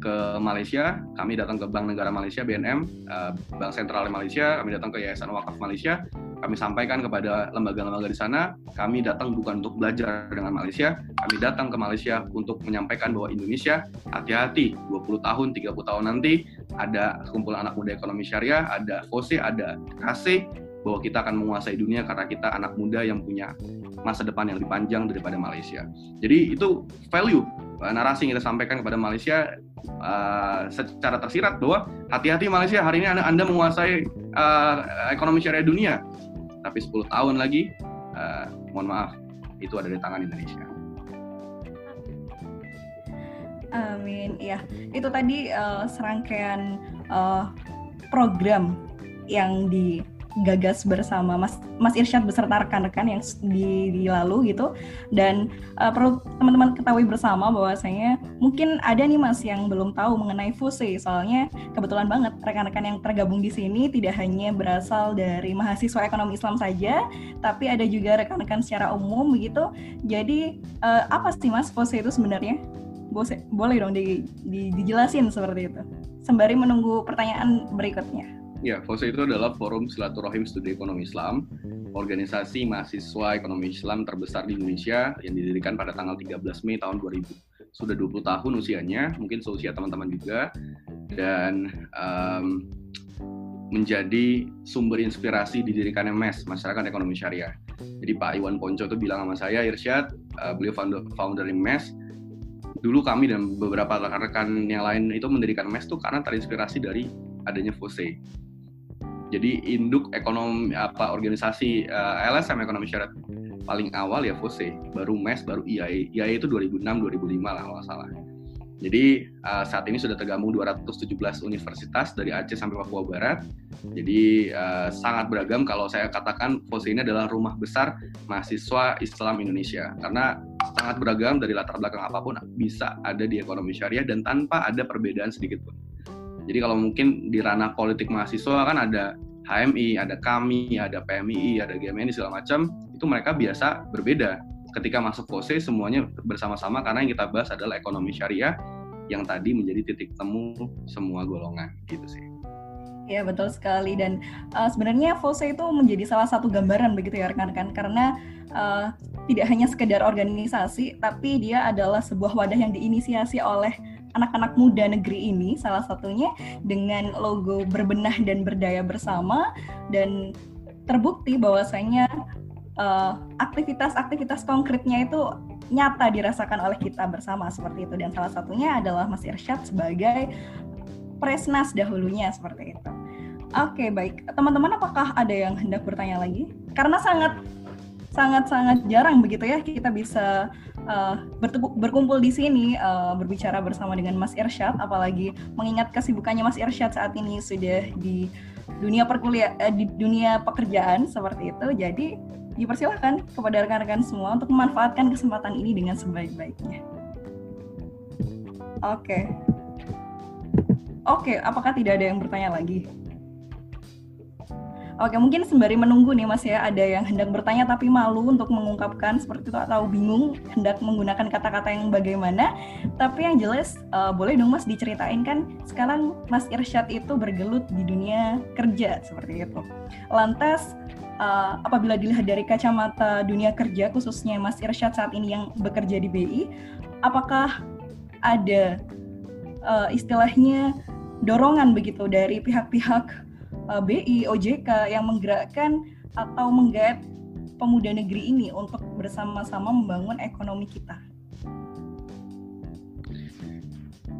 ke Malaysia, kami datang ke Bank Negara Malaysia (BNM), uh, Bank Sentral Malaysia, kami datang ke Yayasan Wakaf Malaysia, kami sampaikan kepada lembaga-lembaga di sana, kami datang bukan untuk belajar dengan Malaysia, kami datang ke Malaysia untuk menyampaikan bahwa Indonesia hati-hati 20 tahun, 30 tahun nanti ada kumpulan anak muda ekonomi syariah, ada FOSE, ada KC, bahwa kita akan menguasai dunia karena kita anak muda yang punya masa depan yang lebih panjang daripada Malaysia. Jadi itu value uh, narasi yang kita sampaikan kepada Malaysia uh, secara tersirat bahwa hati-hati Malaysia hari ini anda, anda menguasai uh, ekonomi syariah dunia, tapi 10 tahun lagi, uh, mohon maaf, itu ada di tangan Indonesia. Amin. Ya, itu tadi uh, serangkaian uh, program yang di gagas bersama Mas Mas Irsyad beserta rekan-rekan yang di, di lalu gitu. Dan uh, perlu teman-teman ketahui bersama bahwasanya mungkin ada nih Mas yang belum tahu mengenai FUSE. Soalnya kebetulan banget rekan-rekan yang tergabung di sini tidak hanya berasal dari mahasiswa ekonomi Islam saja tapi ada juga rekan-rekan secara umum begitu jadi uh, apa sih Mas FUSE itu sebenarnya? Boleh dong di, di, dijelasin seperti itu. Sembari menunggu pertanyaan berikutnya Ya, FOSE itu adalah Forum Silaturahim Studi Ekonomi Islam, organisasi mahasiswa ekonomi Islam terbesar di Indonesia yang didirikan pada tanggal 13 Mei tahun 2000. Sudah 20 tahun usianya, mungkin seusia teman-teman juga, dan um, menjadi sumber inspirasi didirikannya MES, Masyarakat Ekonomi Syariah. Jadi Pak Iwan Ponco itu bilang sama saya, Irsyad, uh, beliau founder, founder MES, dulu kami dan beberapa rekan-rekan yang lain itu mendirikan MES itu karena terinspirasi dari adanya FOSE. Jadi induk ekonomi apa organisasi uh, eh, LSM ekonomi syariat paling awal ya FOSE, baru MES, baru IAE. IAE itu 2006 2005 lah kalau salah. Jadi uh, saat ini sudah tergabung 217 universitas dari Aceh sampai Papua Barat. Jadi uh, sangat beragam kalau saya katakan FOSE ini adalah rumah besar mahasiswa Islam Indonesia karena sangat beragam dari latar belakang apa pun bisa ada di ekonomi syariah dan tanpa ada perbedaan sedikit pun. Jadi kalau mungkin di ranah politik mahasiswa kan ada HMI, ada kami, ada PMI, ada GMNI segala macam, itu mereka biasa berbeda. Ketika masuk POSE semuanya bersama-sama karena yang kita bahas adalah ekonomi syariah yang tadi menjadi titik temu semua golongan gitu sih. Ya betul sekali dan uh, sebenarnya FOSE itu menjadi salah satu gambaran begitu ya rekan-rekan karena uh, tidak hanya sekedar organisasi tapi dia adalah sebuah wadah yang diinisiasi oleh anak-anak muda negeri ini salah satunya dengan logo berbenah dan berdaya bersama dan terbukti bahwasanya uh, aktivitas-aktivitas konkretnya itu nyata dirasakan oleh kita bersama seperti itu dan salah satunya adalah Mas Irsyad sebagai presnas dahulunya seperti itu. Oke, baik. Teman-teman apakah ada yang hendak bertanya lagi? Karena sangat sangat sangat jarang begitu ya kita bisa uh, berkumpul di sini uh, berbicara bersama dengan Mas Irsyad apalagi mengingat kesibukannya Mas Irsyad saat ini sudah di dunia perkuliah uh, di dunia pekerjaan seperti itu jadi dipersilahkan kepada rekan-rekan semua untuk memanfaatkan kesempatan ini dengan sebaik-baiknya. Oke. Okay. Oke, okay, apakah tidak ada yang bertanya lagi? Oke, mungkin sembari menunggu nih Mas ya, ada yang hendak bertanya tapi malu untuk mengungkapkan seperti itu atau bingung hendak menggunakan kata-kata yang bagaimana. Tapi yang jelas uh, boleh dong Mas diceritain kan sekarang Mas Irsyad itu bergelut di dunia kerja seperti itu. Lantas uh, apabila dilihat dari kacamata dunia kerja khususnya Mas Irsyad saat ini yang bekerja di BI, apakah ada uh, istilahnya dorongan begitu dari pihak-pihak uh, eh, BI, OJK yang menggerakkan atau menggait pemuda negeri ini untuk bersama-sama membangun ekonomi kita?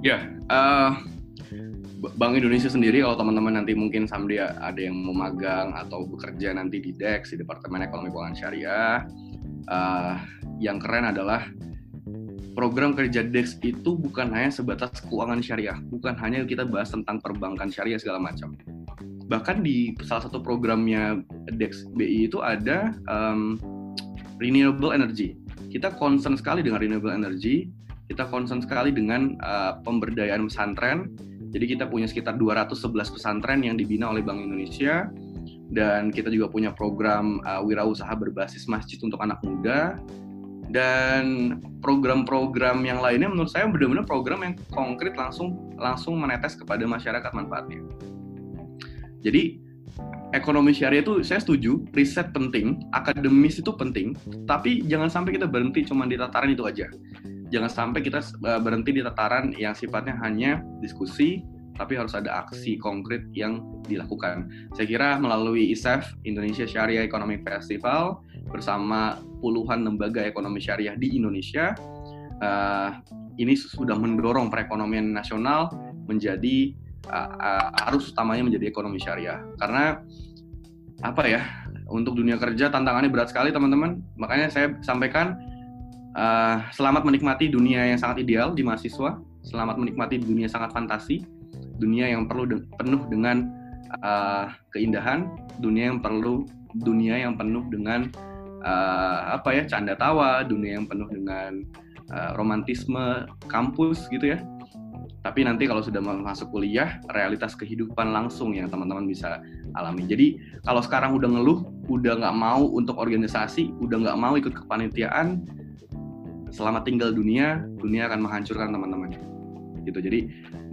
Ya, uh, Bank Indonesia sendiri kalau teman-teman nanti mungkin someday ada yang mau magang atau bekerja nanti di DEX di Departemen Ekonomi Keuangan Syariah, uh, yang keren adalah program kerja DEX itu bukan hanya sebatas keuangan syariah, bukan hanya kita bahas tentang perbankan syariah segala macam. Bahkan di salah satu programnya DEX BI itu ada um, renewable energy. Kita concern sekali dengan renewable energy, kita concern sekali dengan uh, pemberdayaan pesantren. Jadi kita punya sekitar 211 pesantren yang dibina oleh Bank Indonesia dan kita juga punya program uh, wirausaha berbasis masjid untuk anak muda dan program-program yang lainnya menurut saya benar-benar program yang konkret langsung langsung menetes kepada masyarakat manfaatnya. Jadi ekonomi syariah itu saya setuju, riset penting, akademis itu penting, tapi jangan sampai kita berhenti cuma di tataran itu aja. Jangan sampai kita eh, berhenti di tataran yang sifatnya hanya diskusi, tapi harus ada aksi konkret yang dilakukan. Saya kira melalui ISEF, Indonesia Syariah Economic Festival, bersama puluhan lembaga ekonomi syariah di Indonesia, uh, ini sudah mendorong perekonomian nasional menjadi uh, uh, arus utamanya menjadi ekonomi syariah. Karena apa ya, untuk dunia kerja tantangannya berat sekali teman-teman. Makanya saya sampaikan uh, selamat menikmati dunia yang sangat ideal di mahasiswa, selamat menikmati dunia sangat fantasi, dunia yang perlu de penuh dengan uh, keindahan, dunia yang perlu dunia yang penuh dengan uh, apa ya canda tawa, dunia yang penuh dengan uh, romantisme kampus gitu ya. Tapi nanti kalau sudah masuk kuliah, realitas kehidupan langsung yang teman-teman bisa alami. Jadi kalau sekarang udah ngeluh, udah nggak mau untuk organisasi, udah nggak mau ikut kepanitiaan, selama tinggal dunia, dunia akan menghancurkan teman-teman. Gitu. Jadi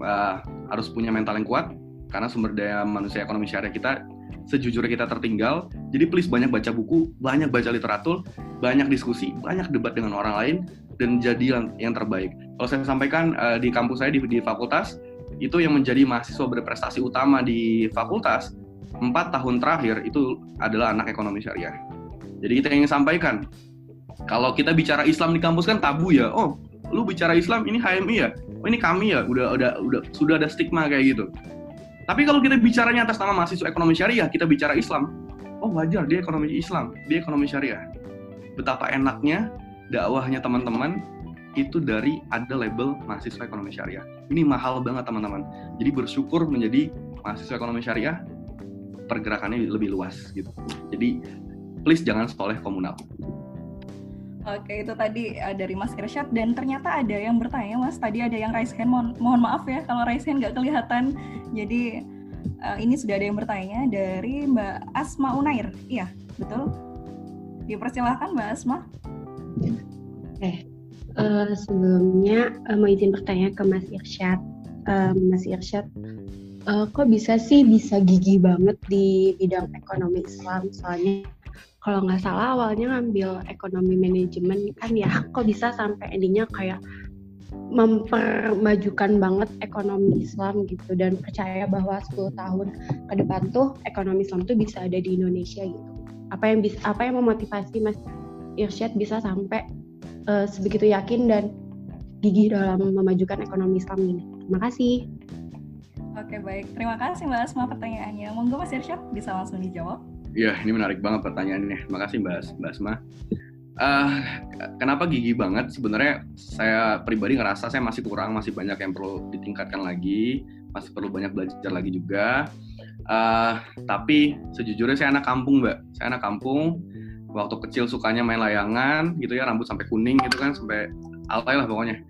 uh, harus punya mental yang kuat, karena sumber daya manusia ekonomi syariah kita sejujurnya kita tertinggal. Jadi please banyak baca buku, banyak baca literatur, banyak diskusi, banyak debat dengan orang lain, dan jadi yang, terbaik. Kalau saya sampaikan uh, di kampus saya di, di fakultas, itu yang menjadi mahasiswa berprestasi utama di fakultas, empat tahun terakhir itu adalah anak ekonomi syariah. Jadi kita ingin sampaikan, kalau kita bicara Islam di kampus kan tabu ya, oh lu bicara Islam ini HMI ya, oh ini kami ya, udah udah udah sudah ada stigma kayak gitu. Tapi kalau kita bicaranya atas nama mahasiswa ekonomi syariah, kita bicara Islam. Oh wajar, dia ekonomi Islam, dia ekonomi syariah. Betapa enaknya dakwahnya teman-teman itu dari ada label mahasiswa ekonomi syariah. Ini mahal banget teman-teman. Jadi bersyukur menjadi mahasiswa ekonomi syariah, pergerakannya lebih luas gitu. Jadi please jangan sekolah komunal. Oke, itu tadi uh, dari Mas Irsyad dan ternyata ada yang bertanya, Mas. Tadi ada yang raise hand. Mohon, mohon maaf ya kalau raise hand nggak kelihatan. Jadi uh, ini sudah ada yang bertanya dari Mbak Asma Unair. Iya, betul. Dipersilahkan Mbak Asma. Eh, uh, sebelumnya uh, mau izin bertanya ke Mas Irsyad. Uh, Mas Irsyad, uh, kok bisa sih bisa gigi banget di bidang ekonomi Islam? Soalnya kalau nggak salah awalnya ngambil ekonomi manajemen kan ya <laughs> kok bisa sampai endingnya kayak mempermajukan banget ekonomi Islam gitu dan percaya bahwa 10 tahun ke depan tuh ekonomi Islam tuh bisa ada di Indonesia gitu. Apa yang bisa apa yang memotivasi Mas Irsyad bisa sampai uh, sebegitu yakin dan gigih dalam memajukan ekonomi Islam ini. Terima kasih. Oke baik, terima kasih Mbak Asma pertanyaannya. Monggo Mas Irsyad bisa langsung dijawab. Iya, ini menarik banget pertanyaannya. Terima kasih Mbak, Mbak Asma. Uh, kenapa gigi banget? Sebenarnya saya pribadi ngerasa saya masih kurang, masih banyak yang perlu ditingkatkan lagi, masih perlu banyak belajar lagi juga. Uh, tapi sejujurnya saya anak kampung, Mbak. Saya anak kampung. Waktu kecil sukanya main layangan, gitu ya, rambut sampai kuning gitu kan, sampai alay lah pokoknya.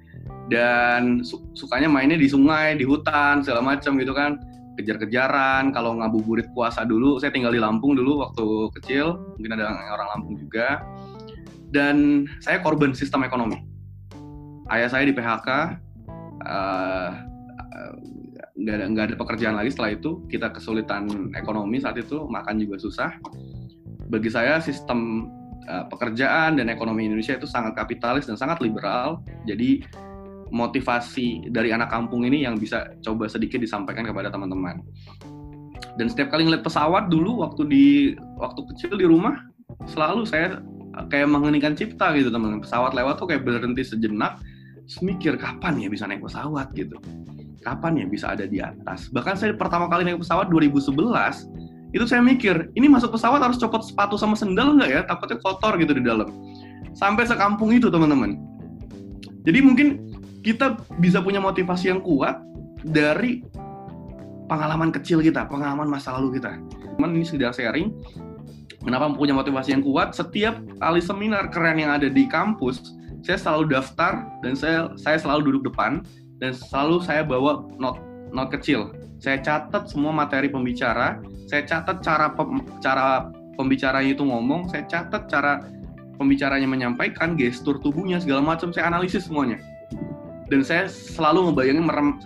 Dan su sukanya mainnya di sungai, di hutan, segala macam gitu kan kejar-kejaran kalau ngabuburit puasa dulu saya tinggal di Lampung dulu waktu kecil mungkin ada orang Lampung juga. Dan saya korban sistem ekonomi. Ayah saya di PHK eh, nggak ada nggak ada pekerjaan lagi setelah itu. Kita kesulitan ekonomi saat itu makan juga susah. Bagi saya sistem uh, pekerjaan dan ekonomi Indonesia itu sangat kapitalis dan sangat liberal. Jadi motivasi dari anak kampung ini yang bisa coba sedikit disampaikan kepada teman-teman. Dan setiap kali ngeliat pesawat dulu waktu di waktu kecil di rumah selalu saya kayak mengeningkan cipta gitu teman-teman. Pesawat lewat tuh kayak berhenti sejenak, mikir kapan ya bisa naik pesawat gitu. Kapan ya bisa ada di atas. Bahkan saya pertama kali naik pesawat 2011 itu saya mikir ini masuk pesawat harus copot sepatu sama sendal nggak ya takutnya kotor gitu di dalam sampai sekampung itu teman-teman Jadi mungkin kita bisa punya motivasi yang kuat dari pengalaman kecil kita, pengalaman masa lalu kita. Cuman ini sudah sharing, kenapa punya motivasi yang kuat? Setiap kali seminar keren yang ada di kampus, saya selalu daftar dan saya saya selalu duduk depan dan selalu saya bawa not not kecil. Saya catat semua materi pembicara, saya catat cara pem, cara pembicaranya itu ngomong, saya catat cara pembicaranya menyampaikan, gestur tubuhnya segala macam saya analisis semuanya. Dan saya selalu ngebayangin merem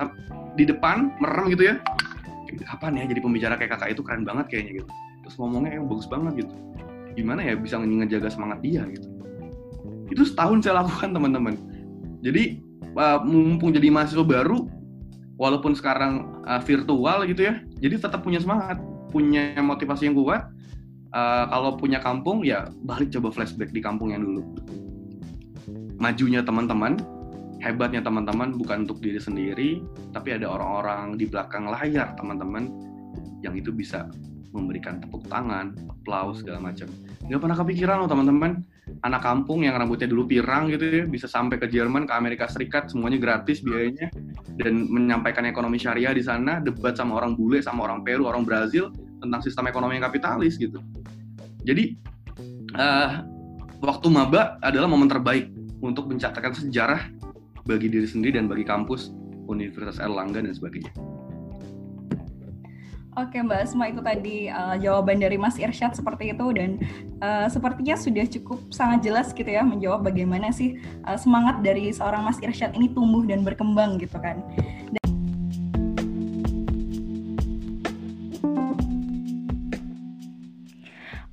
di depan, merem gitu ya. Kapan ya jadi pembicara kayak kakak itu keren banget kayaknya gitu. Terus ngomongnya yang bagus banget gitu. Gimana ya bisa ngejaga semangat dia gitu. Itu setahun saya lakukan teman-teman. Jadi uh, mumpung jadi mahasiswa baru, walaupun sekarang uh, virtual gitu ya, jadi tetap punya semangat, punya motivasi yang kuat, kalau punya kampung ya balik coba flashback di kampung yang dulu majunya teman-teman hebatnya teman-teman bukan untuk diri sendiri tapi ada orang-orang di belakang layar teman-teman yang itu bisa memberikan tepuk tangan, aplaus segala macam. Nggak pernah kepikiran loh teman-teman, anak kampung yang rambutnya dulu pirang gitu ya, bisa sampai ke Jerman, ke Amerika Serikat, semuanya gratis biayanya, dan menyampaikan ekonomi syariah di sana, debat sama orang bule, sama orang Peru, orang Brazil, tentang sistem ekonomi yang kapitalis gitu. Jadi uh, waktu maba adalah momen terbaik untuk mencatatkan sejarah bagi diri sendiri dan bagi kampus Universitas Erlangga dan sebagainya. Oke Mbak Asma itu tadi uh, jawaban dari Mas Irsyad seperti itu dan uh, sepertinya sudah cukup sangat jelas gitu ya menjawab bagaimana sih uh, semangat dari seorang Mas Irsyad ini tumbuh dan berkembang gitu kan. Dan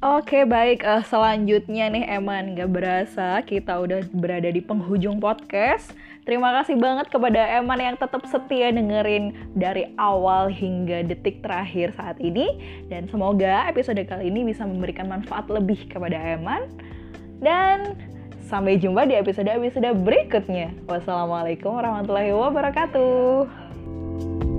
Oke baik, uh, selanjutnya nih Eman, gak berasa kita udah berada di penghujung podcast. Terima kasih banget kepada Eman yang tetap setia dengerin dari awal hingga detik terakhir saat ini. Dan semoga episode kali ini bisa memberikan manfaat lebih kepada Eman. Dan sampai jumpa di episode-episode berikutnya. Wassalamualaikum warahmatullahi wabarakatuh.